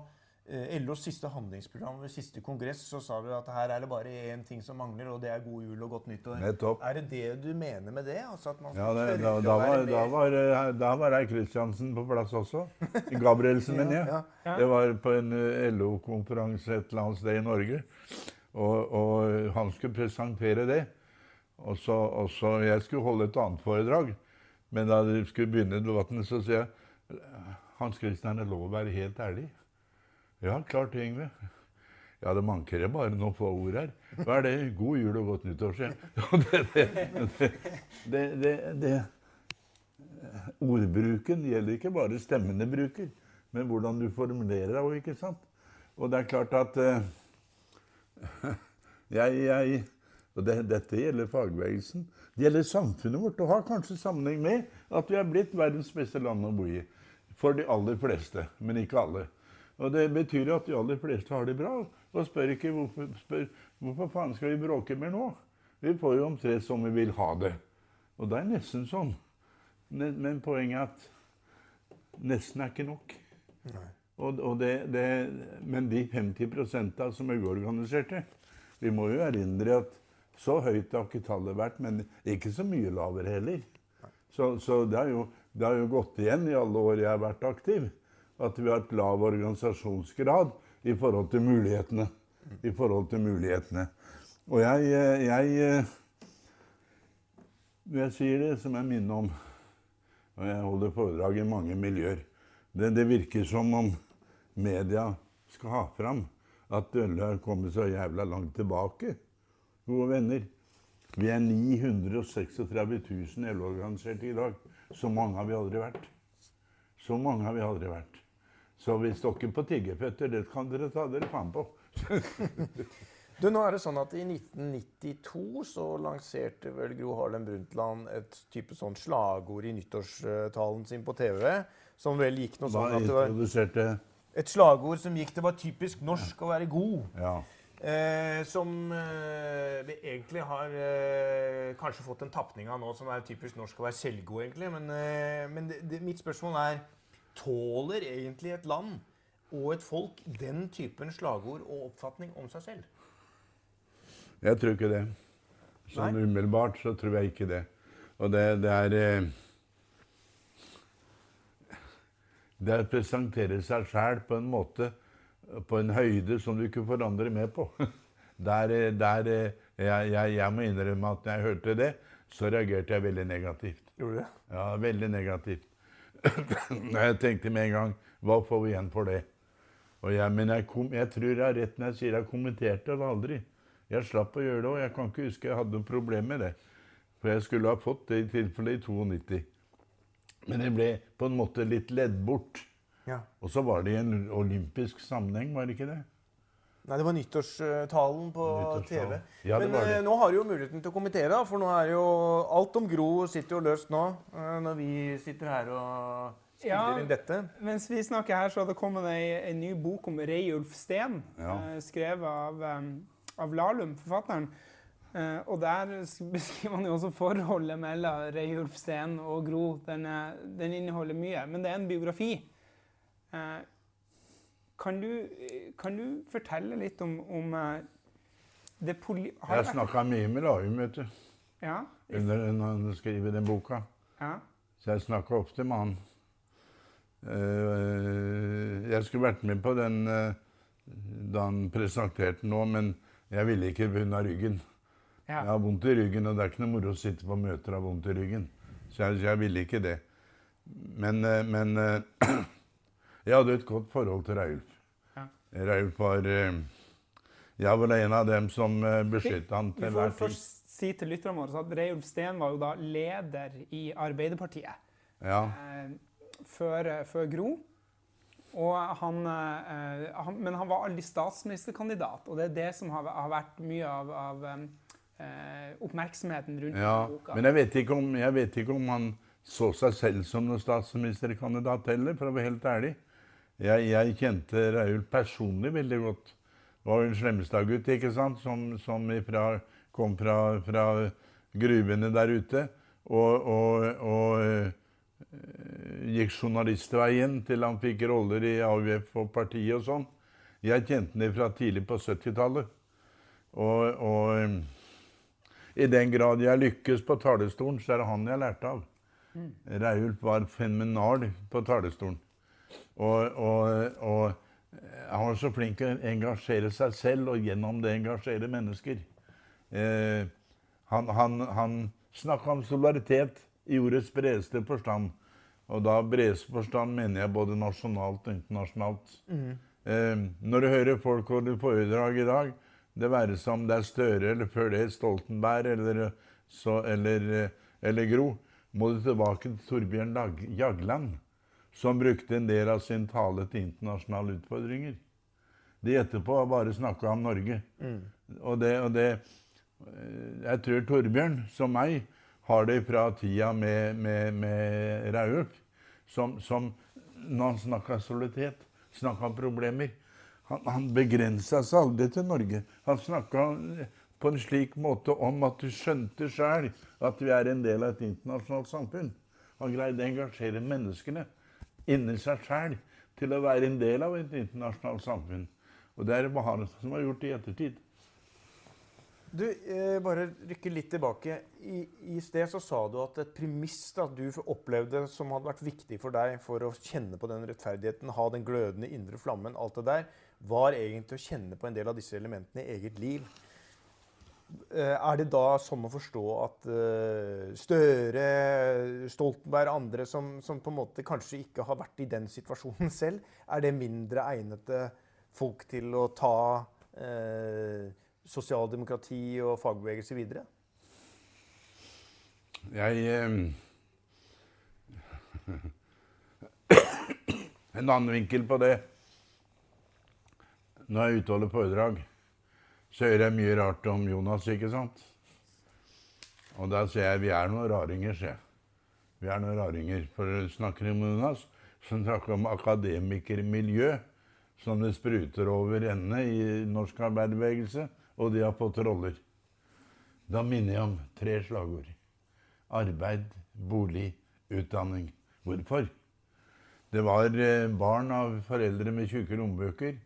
eh, LOs siste handlingsprogram ved siste kongress så sa vi at her er det bare én ting som mangler, og det er god jul og godt nyttår. Nettopp. Er det det du mener med det? Altså at man ja, det, da, da, var, da, var, eh, da var Eik Kristiansen på plass også. Gabrielsen, mener jeg. Ja, ja. Det var på en eh, LO-konferanse et eller annet sted i Norge. Og, og han skulle presentere det. Og så, og så Jeg skulle holde et annet foredrag. Men da de skulle begynne debatten, så sier jeg Hans Christian, er lov å være helt ærlig? Ja, klart det, Yngve. Ja, det manker bare noen få ord her. Hva er det? God jul og godt nyttår, sier jeg. det, det, det, Ordbruken gjelder ikke bare stemmene bruker, men hvordan du formulerer deg òg, ikke sant? Og det er klart at uh, jeg, jeg og det, Dette gjelder fagbevegelsen. Det gjelder samfunnet vårt og har kanskje sammenheng med at vi er blitt verdens beste land å bo i. For de aller fleste, men ikke alle. Og Det betyr at de aller fleste har det bra, og spør ikke hvorfor, spør, hvorfor faen skal vi bråke mer nå. Vi får jo omtrent som vi vil ha det. Og det er nesten sånn. Men, men poenget er at nesten er ikke nok. Og, og det, det, men de 50% som er uorganiserte Vi må jo erindre at så høyt har ikke tallet vært, men ikke så mye lavere heller. Så, så det, har jo, det, har jo, gått igjen i alle år jeg har vært aktiv, at vi har et lav organisasjonsgrad i forhold til mulighetene. I forhold til mulighetene. Og jeg, jeg Når jeg sier det, så må jeg minne om Og jeg holder foredrag i mange miljøer. Det, det virker som om media skal ha fram at Dølle har kommet så jævla langt tilbake gode venner. Vi er 936 000 LO-organiserte i dag. Så mange har vi aldri vært. Så mange har vi aldri vært. Så hvis dere på tiggeføtter, det kan dere ta dere faen på. du, nå er det sånn at I 1992 så lanserte vel Gro Harlem Brundtland et type sånn slagord i nyttårstalen sin på TV. Som vel gikk noe sånn at det var Et slagord som gikk Det var typisk norsk å være god. Ja. Eh, som eh, vi egentlig har eh, kanskje fått en tapning av nå, som er typisk norsk å være selvgod, egentlig. Men, eh, men det, det, mitt spørsmål er Tåler egentlig et land og et folk den typen slagord og oppfatning om seg selv? Jeg tror ikke det. Sånn umiddelbart så tror jeg ikke det. Og det, det er eh, Det er å presentere seg sjæl på en måte på en høyde som du ikke får andre med på. Der, der jeg, jeg, jeg, må innrømme at når jeg hørte det, så reagerte jeg veldig negativt. Gjorde det? Ja, veldig negativt. jeg tenkte med en gang Hva får vi igjen for det? Jeg, men jeg, kom, jeg, tror jeg har rett når jeg sier jeg kommenterte det aldri. Jeg slapp å gjøre det, og jeg kan ikke huske jeg hadde noe problem med det. For jeg skulle ha fått det i tilfelle i 92. Men det ble på en måte litt ledd bort. Ja. Og så var det i en olympisk sammenheng, var det ikke det? Nei, det var nyttårstalen på Nyttårstalen. TV. Ja, Men eh, nå har du jo muligheten til å kommentere, for nå er jo alt om Gro sitter jo løst nå. Eh, når vi sitter her og ja. Mens vi snakker her, så har det kommet ei, ei ny bok om Reiulf Steen. Ja. Eh, skrevet av, um, av Lahlum, forfatteren. Og der beskriver han jo også forholdet mellom Reiulf Steen og Gro. Den, den inneholder mye. Men det er en biografi. Eh, kan du, kan du, fortelle litt om, om eh, det poli... Har jeg snakka mye med Larum, vet du. Ja. Under, når han skriver den boka. Ja. Så jeg snakker ofte med han. Eh, jeg skulle vært med på den da han presenterte den nå, men jeg ville ikke pga. ryggen. Ja. Jeg har vondt i ryggen, og det er ikke noe moro å sitte på møter og ha vondt i ryggen. Så jeg, jeg ville ikke det. Men, men Jeg hadde et godt forhold til Reulf. Ja. Reulf var eh, Jeg var en av dem som eh, beskytta han til hver tid. Si til lytterne våre at Reulf Steen var jo da leder i Arbeiderpartiet ja. eh, før, før, Gro. Han, eh, han, men han var aldri statsministerkandidat, og det er det som har, har vært mye av, av eh, oppmerksomheten rundt ja, boka. Men jeg vet, om, jeg vet, ikke om, han så seg selv som noen statsministerkandidat heller, for å være helt ærlig. Jeg, jeg kjente Raul personlig veldig godt. Det var en Slemmestad-gutt ikke sant? som, som ifra, kom fra, fra, gruvene der ute. Og, og, og øh, gikk journalistveien til han fikk roller i AUF og partiet og sånn. Jeg kjente ham fra tidlig på 70-tallet. Og, og, i den grad jeg lykkes på talerstolen, så er det han jeg lærte av. Mm. Reiulf var fenomenal på talerstolen. Og, og, og, han var så flink til å engasjere seg selv, og gjennom det engasjere mennesker. Eh, han han, han snakka om solidaritet i ordets bredeste forstand. Og da bredeste forstand mener jeg både nasjonalt og internasjonalt. Mm. Eh, når du hører folk holde foredrag i dag, det være seg om det er Støre eller før det Stoltenberg eller, så, eller, eller, Gro, må du tilbake til Torbjørn Jagland, som brukte en del av sin tale til internasjonale utfordringer. De etterpå bare snakka om Norge. Mm. Og, det, og det Jeg tror Torbjørn, som meg, har det fra tida med, med, med Rauk, som, som når han snakka solitet, snakka om problemer. Han, han begrensa seg aldri til Norge. Han snakka på en slik måte om at du skjønte sjøl at vi er en del av et internasjonalt samfunn. Han greide å engasjere menneskene inni seg sjæl til å være en del av et internasjonalt samfunn. Og det er det han som har gjort i ettertid. Du, eh, bare rykke litt tilbake. I, I, sted så sa du at et premiss da, du opplevde som hadde vært viktig for deg for å kjenne på den rettferdigheten, ha den glødende indre flammen, alt det der, var egentlig å kjenne på en del av disse elementene i eget liv. Eh, er det da sånn å forstå at uh, Støre, Stoltenberg, andre som, som, på en måte kanskje ikke har vært i den situasjonen selv, er det mindre egnede folk til å ta uh, sosialdemokrati og fagbevegelse videre? Jeg eh, En annen vinkel på det Når jeg er ute og holder foredrag, så hører jeg mye rart om Jonas, ikke sant? Og da sier jeg vi er noen raringer, jeg. Vi er noen raringer. For snakker snakke om Jonas, som snakker om akademikermiljø, som det spruter over ende i norsk arbeiderbevegelse og de har fått roller. Da minner jeg om tre slagord. Arbeid, bolig, utdanning. Hvorfor? Det var eh, barn av foreldre med tjukke lommebøker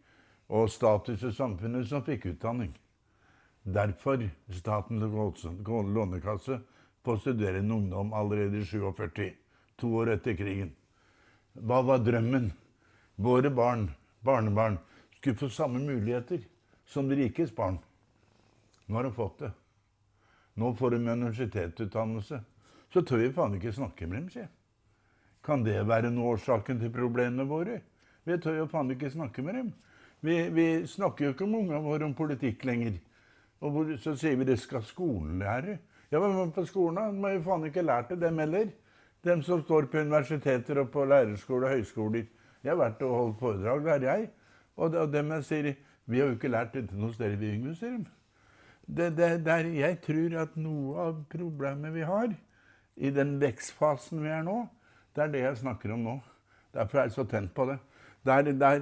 og status i samfunnet som fikk utdanning. Derfor Statens lånekasse på studerende ungdom allerede i 47, to år etter krigen. Hva var drømmen? Våre barn, barnebarn, skulle få samme muligheter som de rikes barn. Nå har de fått det. Nå får de universitetsutdannelse. Så tør vi faen ikke snakke med dem, sier. Kan det være noe årsaken til problemene våre? Vi tør jo faen ikke snakke med dem. Vi, vi snakker jo ikke med ungene våre om politikk lenger. Og hvor, så sier vi det skal skolen lære. Ja, men på skolen da? må jo faen ikke lært det, dem heller. Dem som står på universiteter og på lærerskole og høyskoler. Jeg har vært og holdt foredrag der, jeg. Og, og dem jeg sier Vi har jo ikke lært dette noe sted vi yngre, sier de det, det, der jeg tror at noe av problemet vi har i den vekstfasen vi er nå, det er det jeg snakker om nå. Derfor er jeg så tent på det. Det er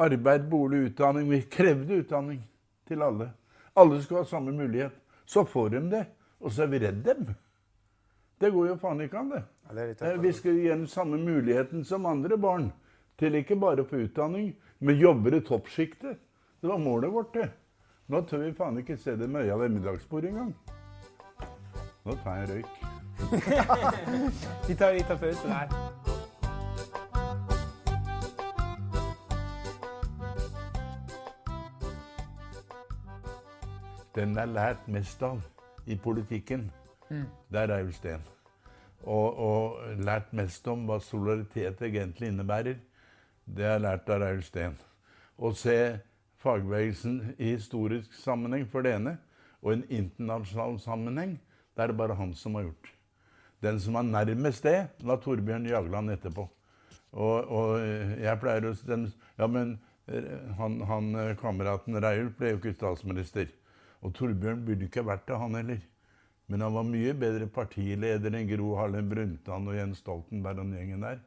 arbeid, bolig, utdanning. Vi krevde utdanning til alle. Alle skulle ha samme mulighet. Så får de det, og så er vi redd dem. Det går jo faen ikke an, det. Ja, det vi skal gi dem samme muligheten som andre barn til ikke bare å få utdanning, men jobber i toppsjiktet. Det var målet vårt, det. Nå tør vi faen ikke se det med øya ved middagsbordet engang. Nå tar jeg en røyk. vi tar en liten pause der. Den er lært mest av i politikken, mm. det er Reiulf Steen. Og, og, lært mest om hva solidaritet egentlig innebærer, det er lært av Reiulf Steen. Å se fagbevegelsen i historisk sammenheng for det ene, og en internasjonal sammenheng. Det er det bare han som har gjort. Den som var nærmest det, var Torbjørn Jagland etterpå. Og, og jeg pleier å den, Ja, men eh, han, han eh, kameraten Reiulf ble jo ikke statsminister. Og Torbjørn burde ikke vært det, han heller. Men han var mye bedre partileder enn Gro Harlem Brundtland og Jens Stoltenberg og den gjengen der.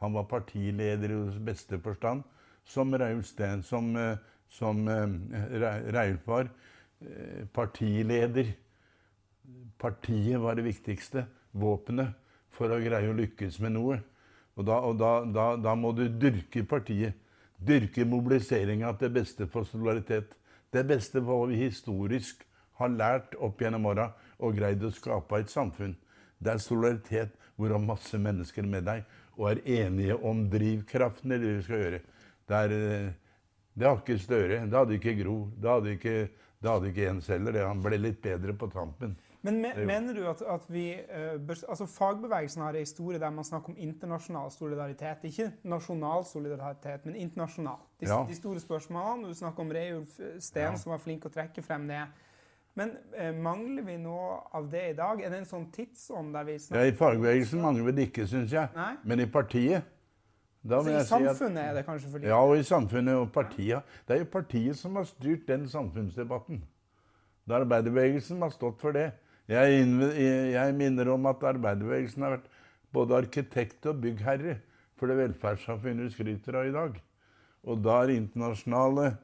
Han var partileder i beste forstand, som Reiulf Steen, som eh, som Reiulf Reilf var eh, partileder. Partiet var det viktigste våpenet for å greie å lykkes med noe. Og da, og da, da, da må du dyrke partiet. Dyrke mobiliseringa til beste for solidaritet. Det beste hva vi historisk har lært opp gjennom åra og greid å skape et samfunn. Det er solidaritet hvor du har masse mennesker med deg og er enige om drivkraften i det vi skal gjøre. Det, er, eh, det har ikke Støre. Det hadde ikke Gro. Det hadde ikke, det hadde ikke Jens heller. Han ble litt bedre på tampen. Men me, mener du at, at vi uh, bør, altså Fagbevegelsen har en historie der man snakker om internasjonal solidaritet. Ikke nasjonal solidaritet, men internasjonal. De, ja. de store spørsmålene. Du snakker om Reulf Steen, ja. som var flink å trekke frem det. Men eh, mangler vi noe av det i dag? Er det en sånn tidsånd der vi snakker Ja, I fagbevegelsen mangler vi det ikke, syns jeg. Nei? Men i partiet da altså, I samfunnet si at, er det kanskje for lite? Ja, og i samfunnet og partiet. Det er jo partiet som har styrt den samfunnsdebatten. Er arbeiderbevegelsen har stått for det. Jeg, jeg, minner om at arbeiderbevegelsen har vært både arkitekt og byggherre for det velferdssamfunnet vi skryter av i dag. Og da har internasjonale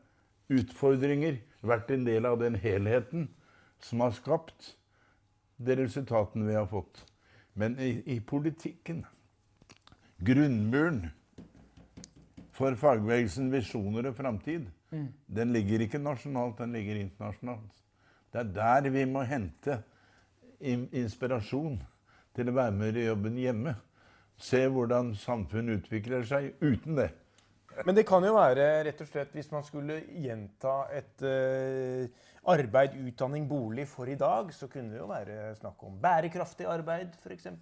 utfordringer vært en del av den helheten som har skapt de resultatene vi har fått. Men i, i politikken Grunnmuren for fagbevegelsen visjoner og framtid, mm. den ligger ikke nasjonalt, den ligger internasjonalt. Det er der vi må hente inspirasjon til å være med i jobben hjemme. Se hvordan samfunnet utvikler seg uten det. Men det kan jo være, rett og slett, hvis man skulle gjenta et uh, arbeid, utdanning, bolig for i dag, så kunne det jo være snakk om bærekraftig arbeid, f.eks. Ja.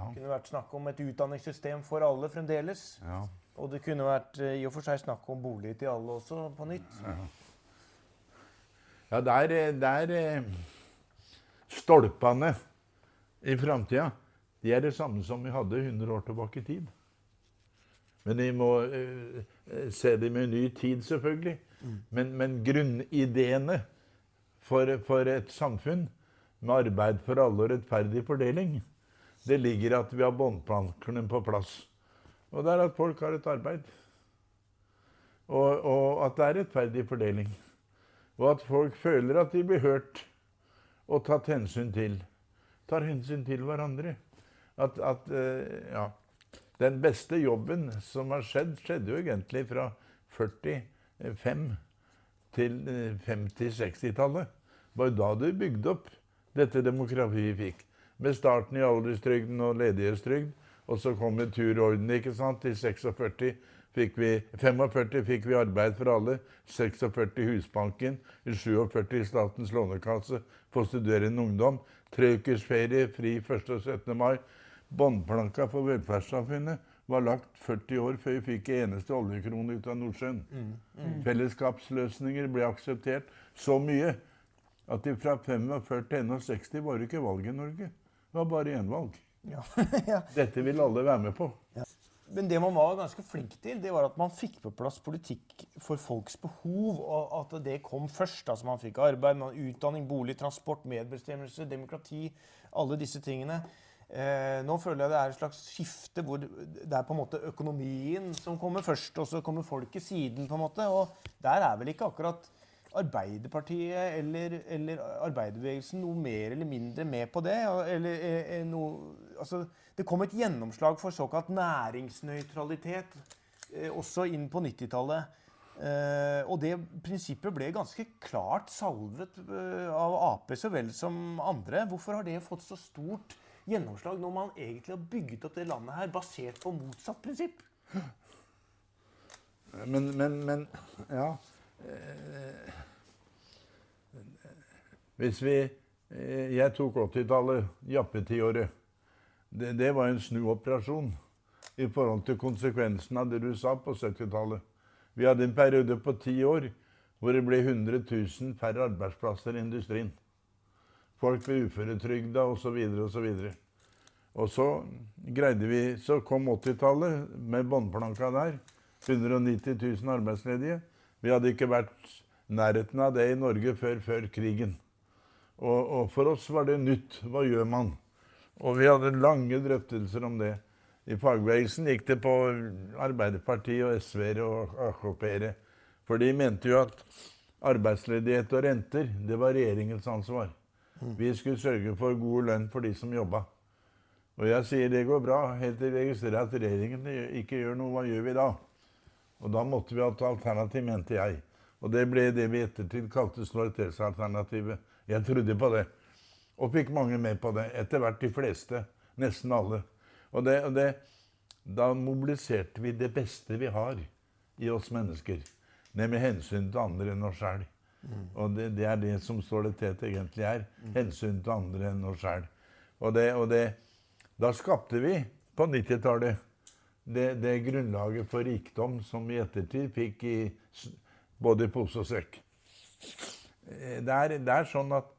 Det kunne vært snakk om et utdanningssystem for alle fremdeles. Ja. Og det kunne vært uh, i og for seg snakk om bolig til alle også, på nytt. Ja, ja der, der stolpene i framtida, de er det samme som vi hadde 100 år tilbake i tid. Men vi må uh, se det med ny tid, selvfølgelig. Mm. Men, men, grunnideene for, for, et samfunn med arbeid for alle og rettferdig fordeling, det ligger at vi har båndplankene på plass. Og det er at folk har et arbeid. Og, og at det er rettferdig fordeling. Og at folk føler at de blir hørt og tatt hensyn til. Tar hensyn til hverandre. At, at uh, ja. Den beste jobben som har skjedd, skjedde jo egentlig fra 45 til 50-60-tallet. Det var jo da du bygde opp dette demokratiet vi fikk. Med starten i alderstrygden og ledighetstrygd. Og så kom en turorden ikke sant, til 46 fikk vi 45 fikk vi Arbeid for alle, 46 Husbanken, i 47 Statens lånekasse for studerende ungdom, tre ukers ferie, fri 1. og 17. mai. Båndplanka for velferdssamfunnet var lagt 40 år før vi fikk en eneste oljekrone ut av Nordsjøen. Mm, mm. Fellesskapsløsninger ble akseptert så mye at fra 45 til 61 var det ikke valg i Norge. Det var bare én valg. Ja. ja. Dette vil alle være med på. Ja. Men det man var ganske flink til, det var at man fikk på plass politikk for folks behov. Og at det kom først. Altså Man fikk arbeid, man, utdanning, bolig, transport, medbestemmelse, demokrati. Alle disse tingene. Eh, nå føler jeg det er et slags skifte hvor det er på en måte økonomien som kommer først, og så kommer folket siden. på en måte, Og der er vel ikke akkurat Arbeiderpartiet eller, eller arbeiderbevegelsen noe mer eller mindre med på det? Eller, er eh noe, altså, det kom et gjennomslag for såkalt næringsnøytralitet eh, også inn på 90-tallet. Eh, og det prinsippet ble ganske klart salvet eh, av Ap så vel som andre. Hvorfor har det fått så stort gjennomslag når man egentlig har bygget opp det landet her basert på motsatt prinsipp? Men, men, men Ja. Hvis vi Jeg tok 80-tallet, jappetiåret det, det var en snuoperasjon i forhold til konsekvensen av det du sa på 70-tallet. Vi hadde en periode på ti år hvor det ble 100 000 færre arbeidsplasser i industrien. Folk ble uføretrygda osv. osv. Og så greide vi, så kom 80-tallet med båndplanka der. 190 000 arbeidsledige. Vi hadde ikke vært nærheten av det i Norge før, før krigen. Og, og for oss var det nytt. Hva gjør man? Og vi hadde lange drøftelser om det. I fagbevegelsen gikk det på Arbeiderpartiet og SV-ere og AKP-ere. For de mente jo at arbeidsledighet og renter, det var regjeringens ansvar. Vi skulle sørge for god lønn for de som jobba. Og jeg sier det går bra, helt til vi registrerer at regjeringen ikke gjør noe. Hva gjør vi da? Og da måtte vi ha et alternativ, mente jeg. Og det ble det vi i ettertid kalte solidaritetsalternativet. Jeg trodde på det. Og fikk mange med på det. Etter hvert de fleste. Nesten alle. Og, det, og det, da mobiliserte vi det beste vi har i oss mennesker. Nemlig hensyn til andre enn oss sjæl. Mm. Og det, det, er det som soliditet egentlig er. Hensyn til andre enn oss sjæl. Og, og det, da skapte vi på 90-tallet det, det, grunnlaget for rikdom som vi i ettertid fikk i både pose og sekk. Eh, det det er, sånn at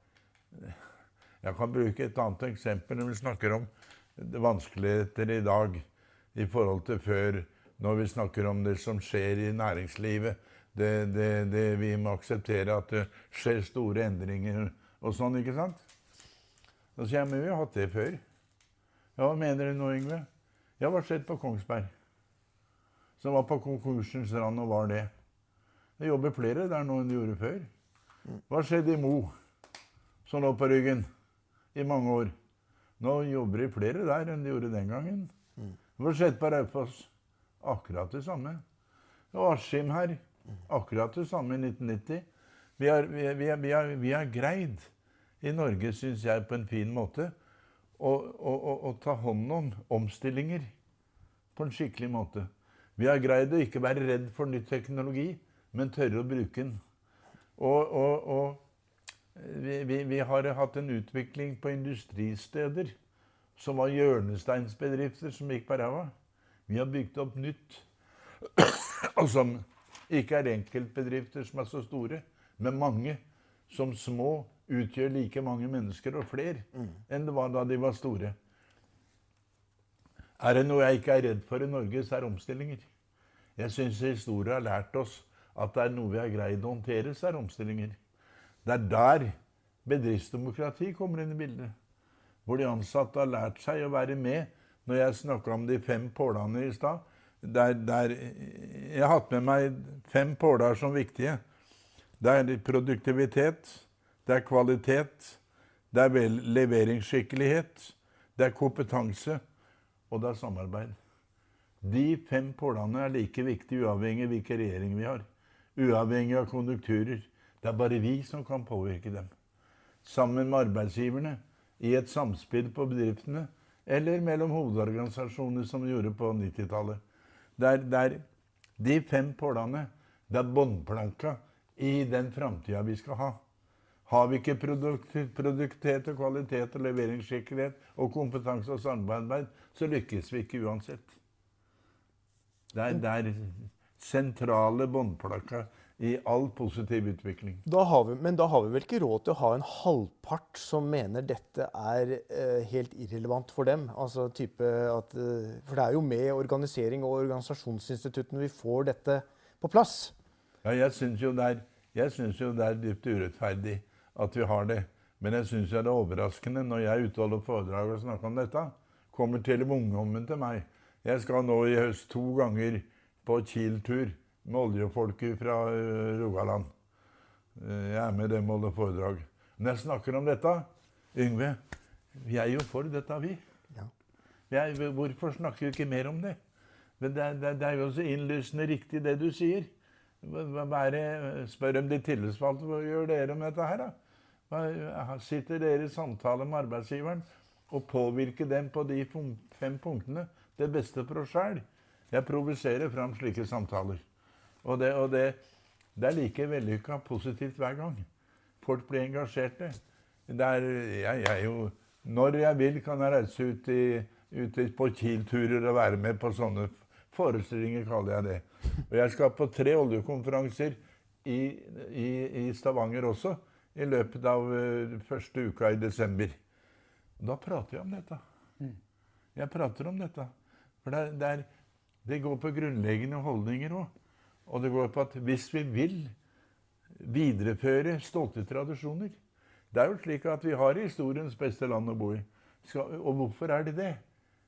Jeg kan bruke et annet eksempel når vi snakker om vanskeligheter i dag i forhold til før, når vi snakker om det som skjer i næringslivet. Det, det, det vi må akseptere at det skjer store endringer og sånn, ikke sant? Da sier jeg men vi har hatt det før. Ja, hva mener du nå, Yngve? Ja, hva skjedde på Kongsberg? Som var på konkursens rand og var det. Det jobber flere der nå enn de gjorde før. Hva skjedde i Mo, som lå på ryggen i mange år? Nå jobber de flere der enn de gjorde den gangen. Hva sett på Raufoss? Akkurat det samme. Og Askim her. Akkurat det samme i 1990. Vi har, vi, vi, vi, har, vi har, greid i Norge, syns jeg, på en fin måte å, å, å, å ta hånd om omstillinger på en skikkelig måte. Vi har greid å ikke være redd for ny teknologi men tørre å bruke den. Og, og, og vi, vi, vi, har hatt en utvikling på industristeder som var hjørnesteinsbedrifter som gikk på ræva. Vi har bygd opp nytt, og som ikke er enkeltbedrifter som er så store, men mange som små utgjør like mange mennesker og flere mm. enn det var da de var store. Er det noe jeg ikke er redd for i Norge, så er det omstillinger. Jeg syns historien har lært oss at det er noe vi har greid å håndtere, så er omstillinger. Det er der bedriftsdemokrati kommer inn i bildet. Hvor de ansatte har lært seg å være med. Når jeg snakka om de fem pålene i stad der, der, Jeg har hatt med meg fem påler som viktige. Det er produktivitet, det er kvalitet, det er leveringsskikkelighet, det er kompetanse, og det er samarbeid. De fem pålene er like viktige uavhengig av hvilken regjering vi har uavhengig av konjunkturer. Det er bare vi som kan påvirke dem. Sammen med arbeidsgiverne, i et samspill på bedriftene, eller mellom hovedorganisasjoner, som vi gjorde på 90-tallet. Det er de fem pålene. Det er båndplanka i den framtida vi skal ha. Har vi ikke produktivitet og kvalitet og leveringssikkerhet og kompetanse og samarbeid, så lykkes vi ikke uansett. Det er, det er sentrale båndplakka i all positiv utvikling. Da vi, men da har vi vel ikke råd til å ha en halvpart som mener dette er eh, helt irrelevant for dem? Altså type at, eh, For det er jo med organisering og organisasjonsinstituttene vi får dette på plass. Ja, jeg syns jo, jo, det er dypt urettferdig at vi har det. Men jeg syns det er overraskende når jeg er ute og holder foredrag og snakker om dette. Kommer til ungdommen til meg. Jeg skal nå i høst to ganger på Kiel-tur med oljefolket fra uh, Rogaland. Uh, jeg er med dem og holder foredrag. Når jeg snakker om dette Yngve, vi er jo for dette, vi. Ja. Er, hvorfor snakker vi ikke mer om det? Men det, er, det, det er jo så innlysende riktig, det du sier. Hva er spør om de tillitsvalgte hva gjør dere med dette her, da? Sitter dere i samtale med arbeidsgiveren og påvirker dem på de fem punktene? Det beste for oss sjøl. Jeg provoserer fram slike samtaler. Og det, og det, det er like vellykka positivt hver gang. Folk blir engasjerte. Er, jeg, jeg jo, når jeg vil, kan jeg reise ut, i, ut på Kiel-turer og være med på sånne forestillinger, kaller jeg det. Og jeg skal på tre oljekonferanser i, i, i Stavanger også i løpet av uh, første uka i desember. Da prater jeg om dette. Mm. Jeg prater om dette. For det, det er det går på grunnleggende holdninger òg. Og det går på at hvis vi vil videreføre stolte tradisjoner Det er jo slik at vi har historiens beste land å bo i. og hvorfor er det det?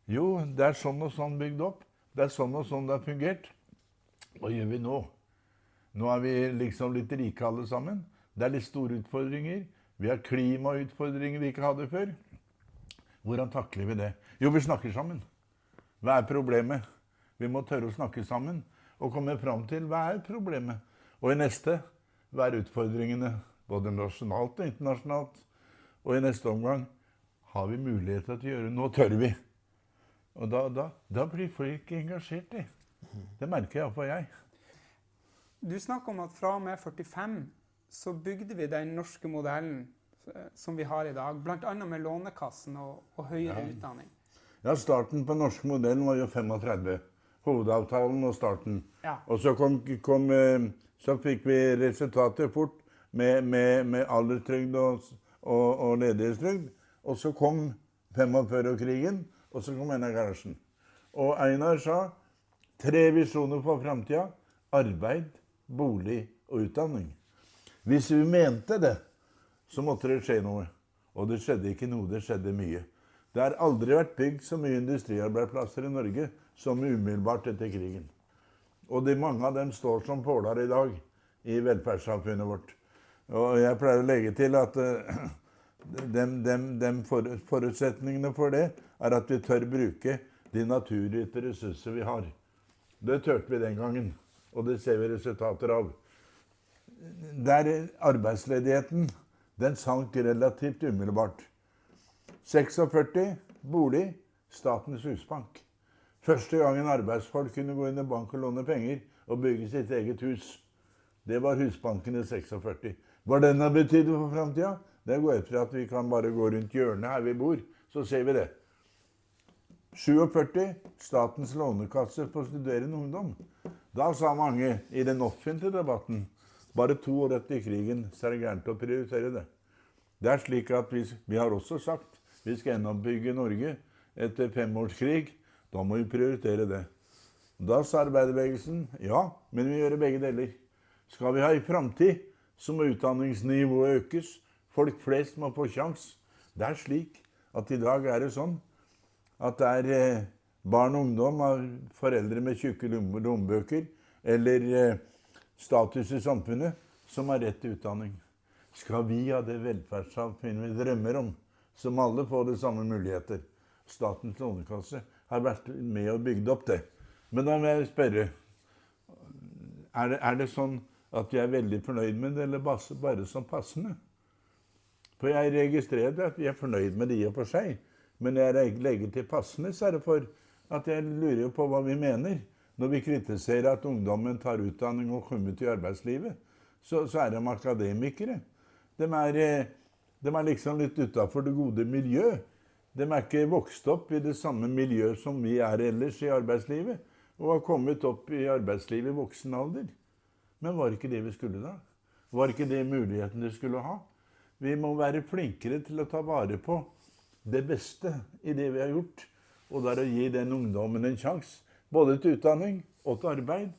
Jo, det er sånn og sånn bygd opp. Det er sånn og sånn det har fungert. Hva gjør vi nå? Nå er vi liksom litt rike alle sammen. Det er litt store utfordringer. Vi har klimautfordringer vi ikke hadde før. Hvordan takler vi det? Jo, vi snakker sammen. Hva er problemet? Vi må tørre å snakke sammen. Og komme fram til hva er problemet. Og i neste hva er utfordringene, både nasjonalt og internasjonalt. Og i neste omgang har vi muligheter til å gjøre Nå tør vi. Og da, da, da blir folk engasjert i. Det merker iallfall jeg. Du snakker om at fra og med 45 så bygde vi den norske modellen eh, som vi har i dag, bl.a. med Lånekassen og, og høyere ja. utdanning. Ja, starten på den norske modellen var jo 35. Hovedavtalen og starten. Ja. Og så, kom, kom, eh, så fikk vi resultatet fort med, med, med alderstrygd og, og, og ledighetstrygd. Og så kom 45-krigen, og så kom Einar Gerhardsen. Og Einar sa tre visjoner for framtida. Arbeid, bolig og utdanning. Hvis vi mente det, så måtte det skje noe. Og det skjedde ikke noe, det skjedde mye. Det har aldri vært bygd så mye industriarbeidsplasser i Norge som umiddelbart etter krigen. Og de mange av dem står som påler i dag i velferdssamfunnet vårt. Og jeg pleier å legge til at uh, dem, dem, dem forutsetningene for det er at vi tør bruke de naturgitte ressurser vi har. Det turte vi den gangen, og det ser vi resultater av. Der arbeidsledigheten den sank relativt umiddelbart. 46 bolig Statens Husbank. Første gangen arbeidsfolk kunne gå inn i bank og låne penger og bygge sitt eget hus. Det var Husbanken i 46. Hva den har betydd for framtida, det går etter at vi kan bare gå rundt hjørnet her vi bor, så ser vi det. 47 Statens lånekasse for studerende ungdom. Da sa mange i den offentlige debatten bare to år etter krigen så er det gærent å prioritere det. Det er slik at vi, vi har også sagt vi skal gjenoppbygge Norge etter femårskrig. Da må vi prioritere det. Da sa arbeiderbevegelsen ja, men vi gjør begge deler. Skal vi ha ei framtid så må utdanningsnivået økes. Folk flest må få sjans. Det er slik at i dag er det sånn at det er eh, barn og ungdom av foreldre med tjukke lommebøker eller eh, status i samfunnet som har rett til utdanning. Skal vi ha det velferdssamfunnet vi drømmer om, som alle får de samme muligheter? Statens lånekasse har vært med og bygd opp det. Men da må jeg spørre er det, er det sånn at vi er veldig fornøyd med det, eller bare som passende. For jeg registrerer at vi er fornøyd med det i og for seg. Men når jeg legger til passende, så er det for at jeg lurer på hva vi mener. Når vi kritiserer at ungdommen tar utdanning og kommer ut i arbeidslivet, så, så er de akademikere. De er, eh, de er liksom litt utafor det gode miljø. De er ikke vokst opp i det samme miljøet som vi er ellers i arbeidslivet, og har kommet opp i arbeidslivet i voksen alder. Men var ikke det vi skulle da? Var ikke det muligheten de skulle ha? Vi må være flinkere til å ta vare på det beste i det vi har gjort. Og det er å gi den ungdommen en sjanse, både til utdanning og til arbeid,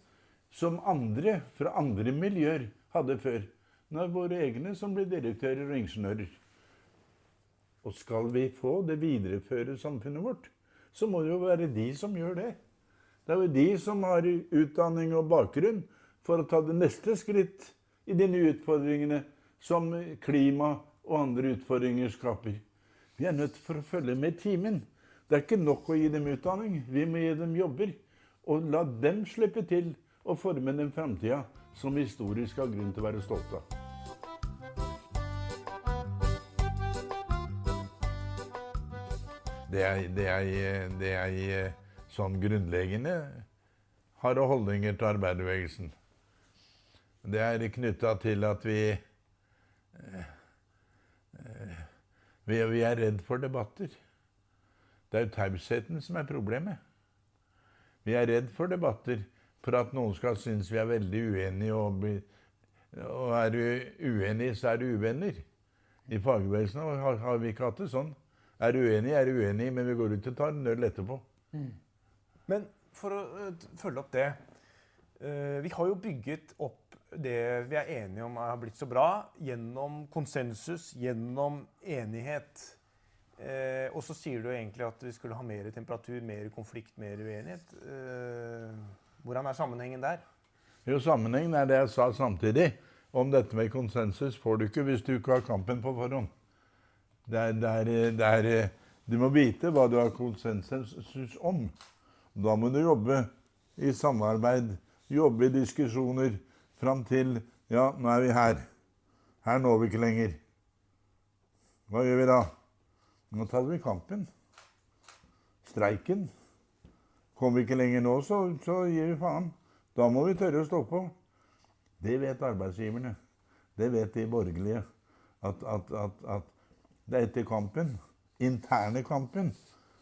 som andre fra andre miljøer hadde før. Nå er våre egne som blir direktører og ingeniører. Og skal vi få det videreføre samfunnet vårt, så må det jo være de som gjør det. Det er jo de som har utdanning og bakgrunn for å ta det neste skritt i de nye utfordringene som klima og andre utfordringer skaper. Vi er nødt for å følge med timen. Det er ikke nok å gi dem utdanning. Vi må gi dem jobber. Og la dem slippe til å forme den framtida som historisk har grunn til å være stolte av. Det jeg, det jeg, det jeg sånn grunnleggende har av holdninger til arbeiderbevegelsen, det er knytta til at vi, eh, vi Vi er redd for debatter. Det er jo tausheten som er problemet. Vi er redd for debatter for at noen skal synes vi er veldig uenige. Og, og er du uenig, så er du uvenner. I fagbevegelsen har, vi ikke hatt det sånn. Er du uenig, er du uenig, men vi går ut og tar en øl etterpå. Mm. Men for å uh, følge opp det uh, Vi har jo bygget opp det vi er enige om har blitt så bra, gjennom konsensus, gjennom enighet. Eh, og så sier du egentlig at vi skulle ha mer temperatur, mer konflikt, mer uenighet. Eh, hvordan er sammenhengen der? Jo, Sammenhengen er det jeg sa samtidig. Om dette med konsensus får du ikke hvis du ikke har kampen på forhånd. Det er, det er, det er, du må vite hva du har konsensus om. Da må du jobbe i samarbeid jobbe i diskusjoner fram til Ja, nå er vi her. Her når vi ikke lenger. Hva gjør vi da? Nå tar vi kampen. Streiken. Kommer vi ikke lenger nå, så, så gir vi faen. Da må vi tørre å stå på. Det vet arbeidsgiverne. Det vet de borgerlige. At, at, at, at det er etter kampen, interne kampen,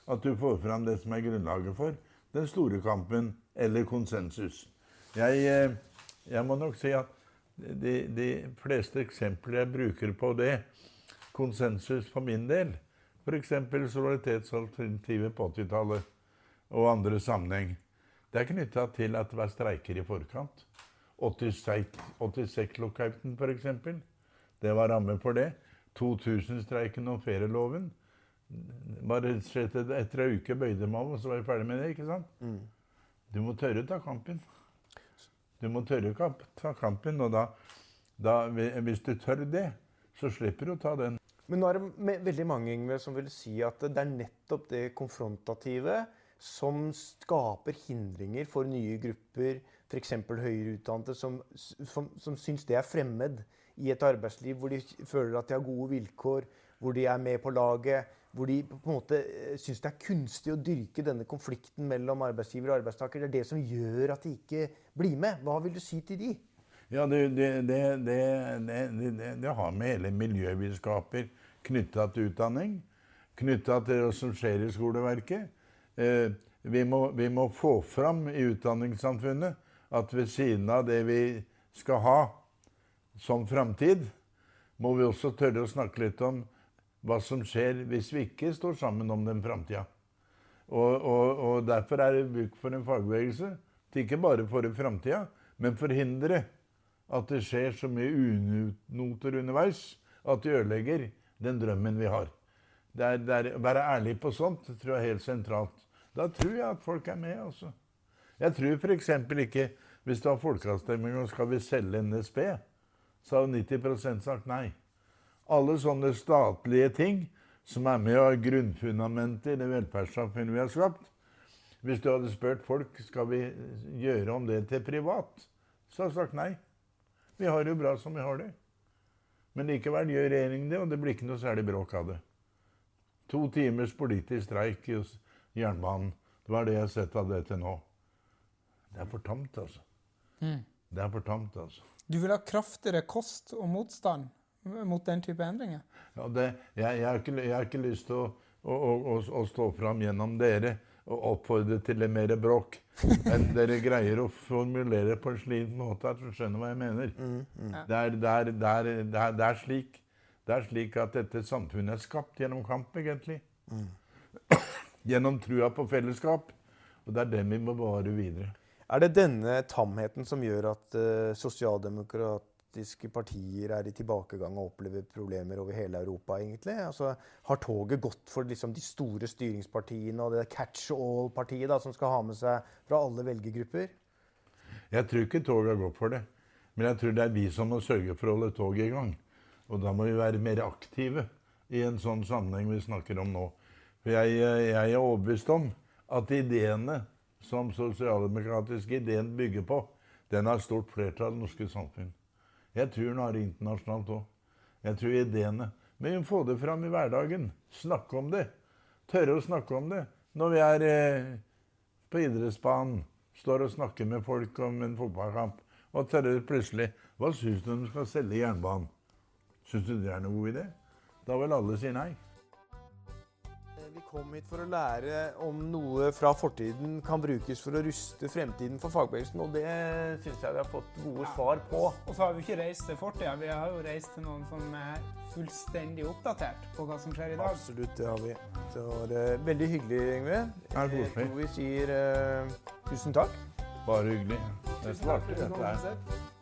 at du får fram det som er grunnlaget for den store kampen eller konsensus. Jeg, eh, jeg må nok si at de, de, fleste eksempler jeg bruker på det, konsensus for min del, f.eks. solidaritetsalternativet på 80-tallet og andre sammenheng, det er knytta til at det var streiker i forkant. 86-lockouten, f.eks. Det var ramme for det. 2000-streiken om ferieloven. Bare etter ei uke bøyde meg og så var vi ferdig med det. ikke sant? Mm. Du må tørre å ta kampen. Du må tørre å ta kampen, og da, da, Hvis du tør det, så slipper du å ta den. Men nå er det veldig mange Ingve, som vil si at det er nettopp det konfrontative som skaper hindringer for nye grupper, f.eks. høyere utdannede, som, som, som syns det er fremmed i et arbeidsliv hvor de føler at de har gode vilkår, hvor de er med på laget, hvor de på en måte eh, syns det er kunstig å dyrke denne konflikten mellom arbeidsgiver og arbeidstaker. Det er det som gjør at de ikke blir med. Hva vil du si til de? Ja, Det, det, det, det har med hele miljøvitenskaper knytta til utdanning. Knytta til det som skjer i skoleverket. Eh, vi, må, vi må få fram i utdanningssamfunnet at ved siden av det vi skal ha som framtid, må vi også tørre å snakke litt om hva som skjer hvis vi ikke står sammen om den framtida. Og, og, og, derfor er det bruk for en fagbevegelse til ikke bare for framtida, men forhindre at det skjer så mye unoter underveis at de ødelegger den drømmen vi har. Det er, det er, være ærlig på sånt tror jeg er helt sentralt. Da tror jeg at folk er med. altså. Jeg tror f.eks. ikke hvis du har folkeavstemning og skal vi selge NSB, så har 90 sagt nei alle sånne statlige ting som er med og er grunnfundamentet i det velferdssamfunnet vi har skapt. Hvis du hadde spurt folk skal vi gjøre om det til privat, så hadde de sagt nei. Vi har det jo bra som vi har det. Men likevel gjør regjeringen det, og det blir ikke noe særlig bråk av det. To timers politisk streik i jernbanen. Det var det jeg har sett av det til nå. Det er for tamt, altså. Mm. Det er for tamt, altså. Du vil ha kraftigere kost og motstand? mot den type endringer? Ja, det, jeg, jeg, har ikke, jeg, har ikke, lyst til å, å, å, å stå fram gjennom dere og oppfordre til mer bråk. Men dere greier å formulere på en slik måte at du skjønner hva jeg mener. Mm, mm. Det, er, det, er, det, er, det, er, slik, det er slik at dette samfunnet er skapt gjennom kamp, egentlig. Mm. gjennom trua på fellesskap. Og det er den vi må bevare videre. Er det denne tamheten som gjør at uh, sosialdemokratiske partier er i tilbakegang og opplever problemer over hele Europa, egentlig? Altså, har toget gått for liksom, de store styringspartiene og det catch all-partiet som skal ha med seg fra alle velgergrupper? Jeg tror ikke toget har gått for det. Men jeg tror det er vi som må sørge for å holde toget i gang. Og da må vi være mer aktive i en sånn sammenheng vi snakker om nå. For jeg, jeg er overbevist om at ideene som sosialdemokratiske ideen bygger på, den har stort flertall i det norske samfunn. Jeg tror den har det internasjonalt òg. Jeg tror ideene Men vi må få det fram i hverdagen. Snakke om det. Tørre å snakke om det. Når vi er eh, på idrettsbanen, står og snakker med folk om en fotballkamp, og tørre plutselig Hva syns du om du skal selge jernbanen? Syns du det er noen god idé? Da vil alle si nei kom hit for å lære om noe fra fortiden kan brukes for å ruste fremtiden for fagbevegelsen, og det syns jeg vi har fått gode svar på. Og så har vi ikke reist til fortida, vi har jo reist til noen som er fullstendig oppdatert på hva som skjer i dag. Absolutt, det har vi. Så det er veldig hyggelig, Yngve. Jeg tror vi sier uh, tusen takk. Bare hyggelig. Det er svarte, dette her.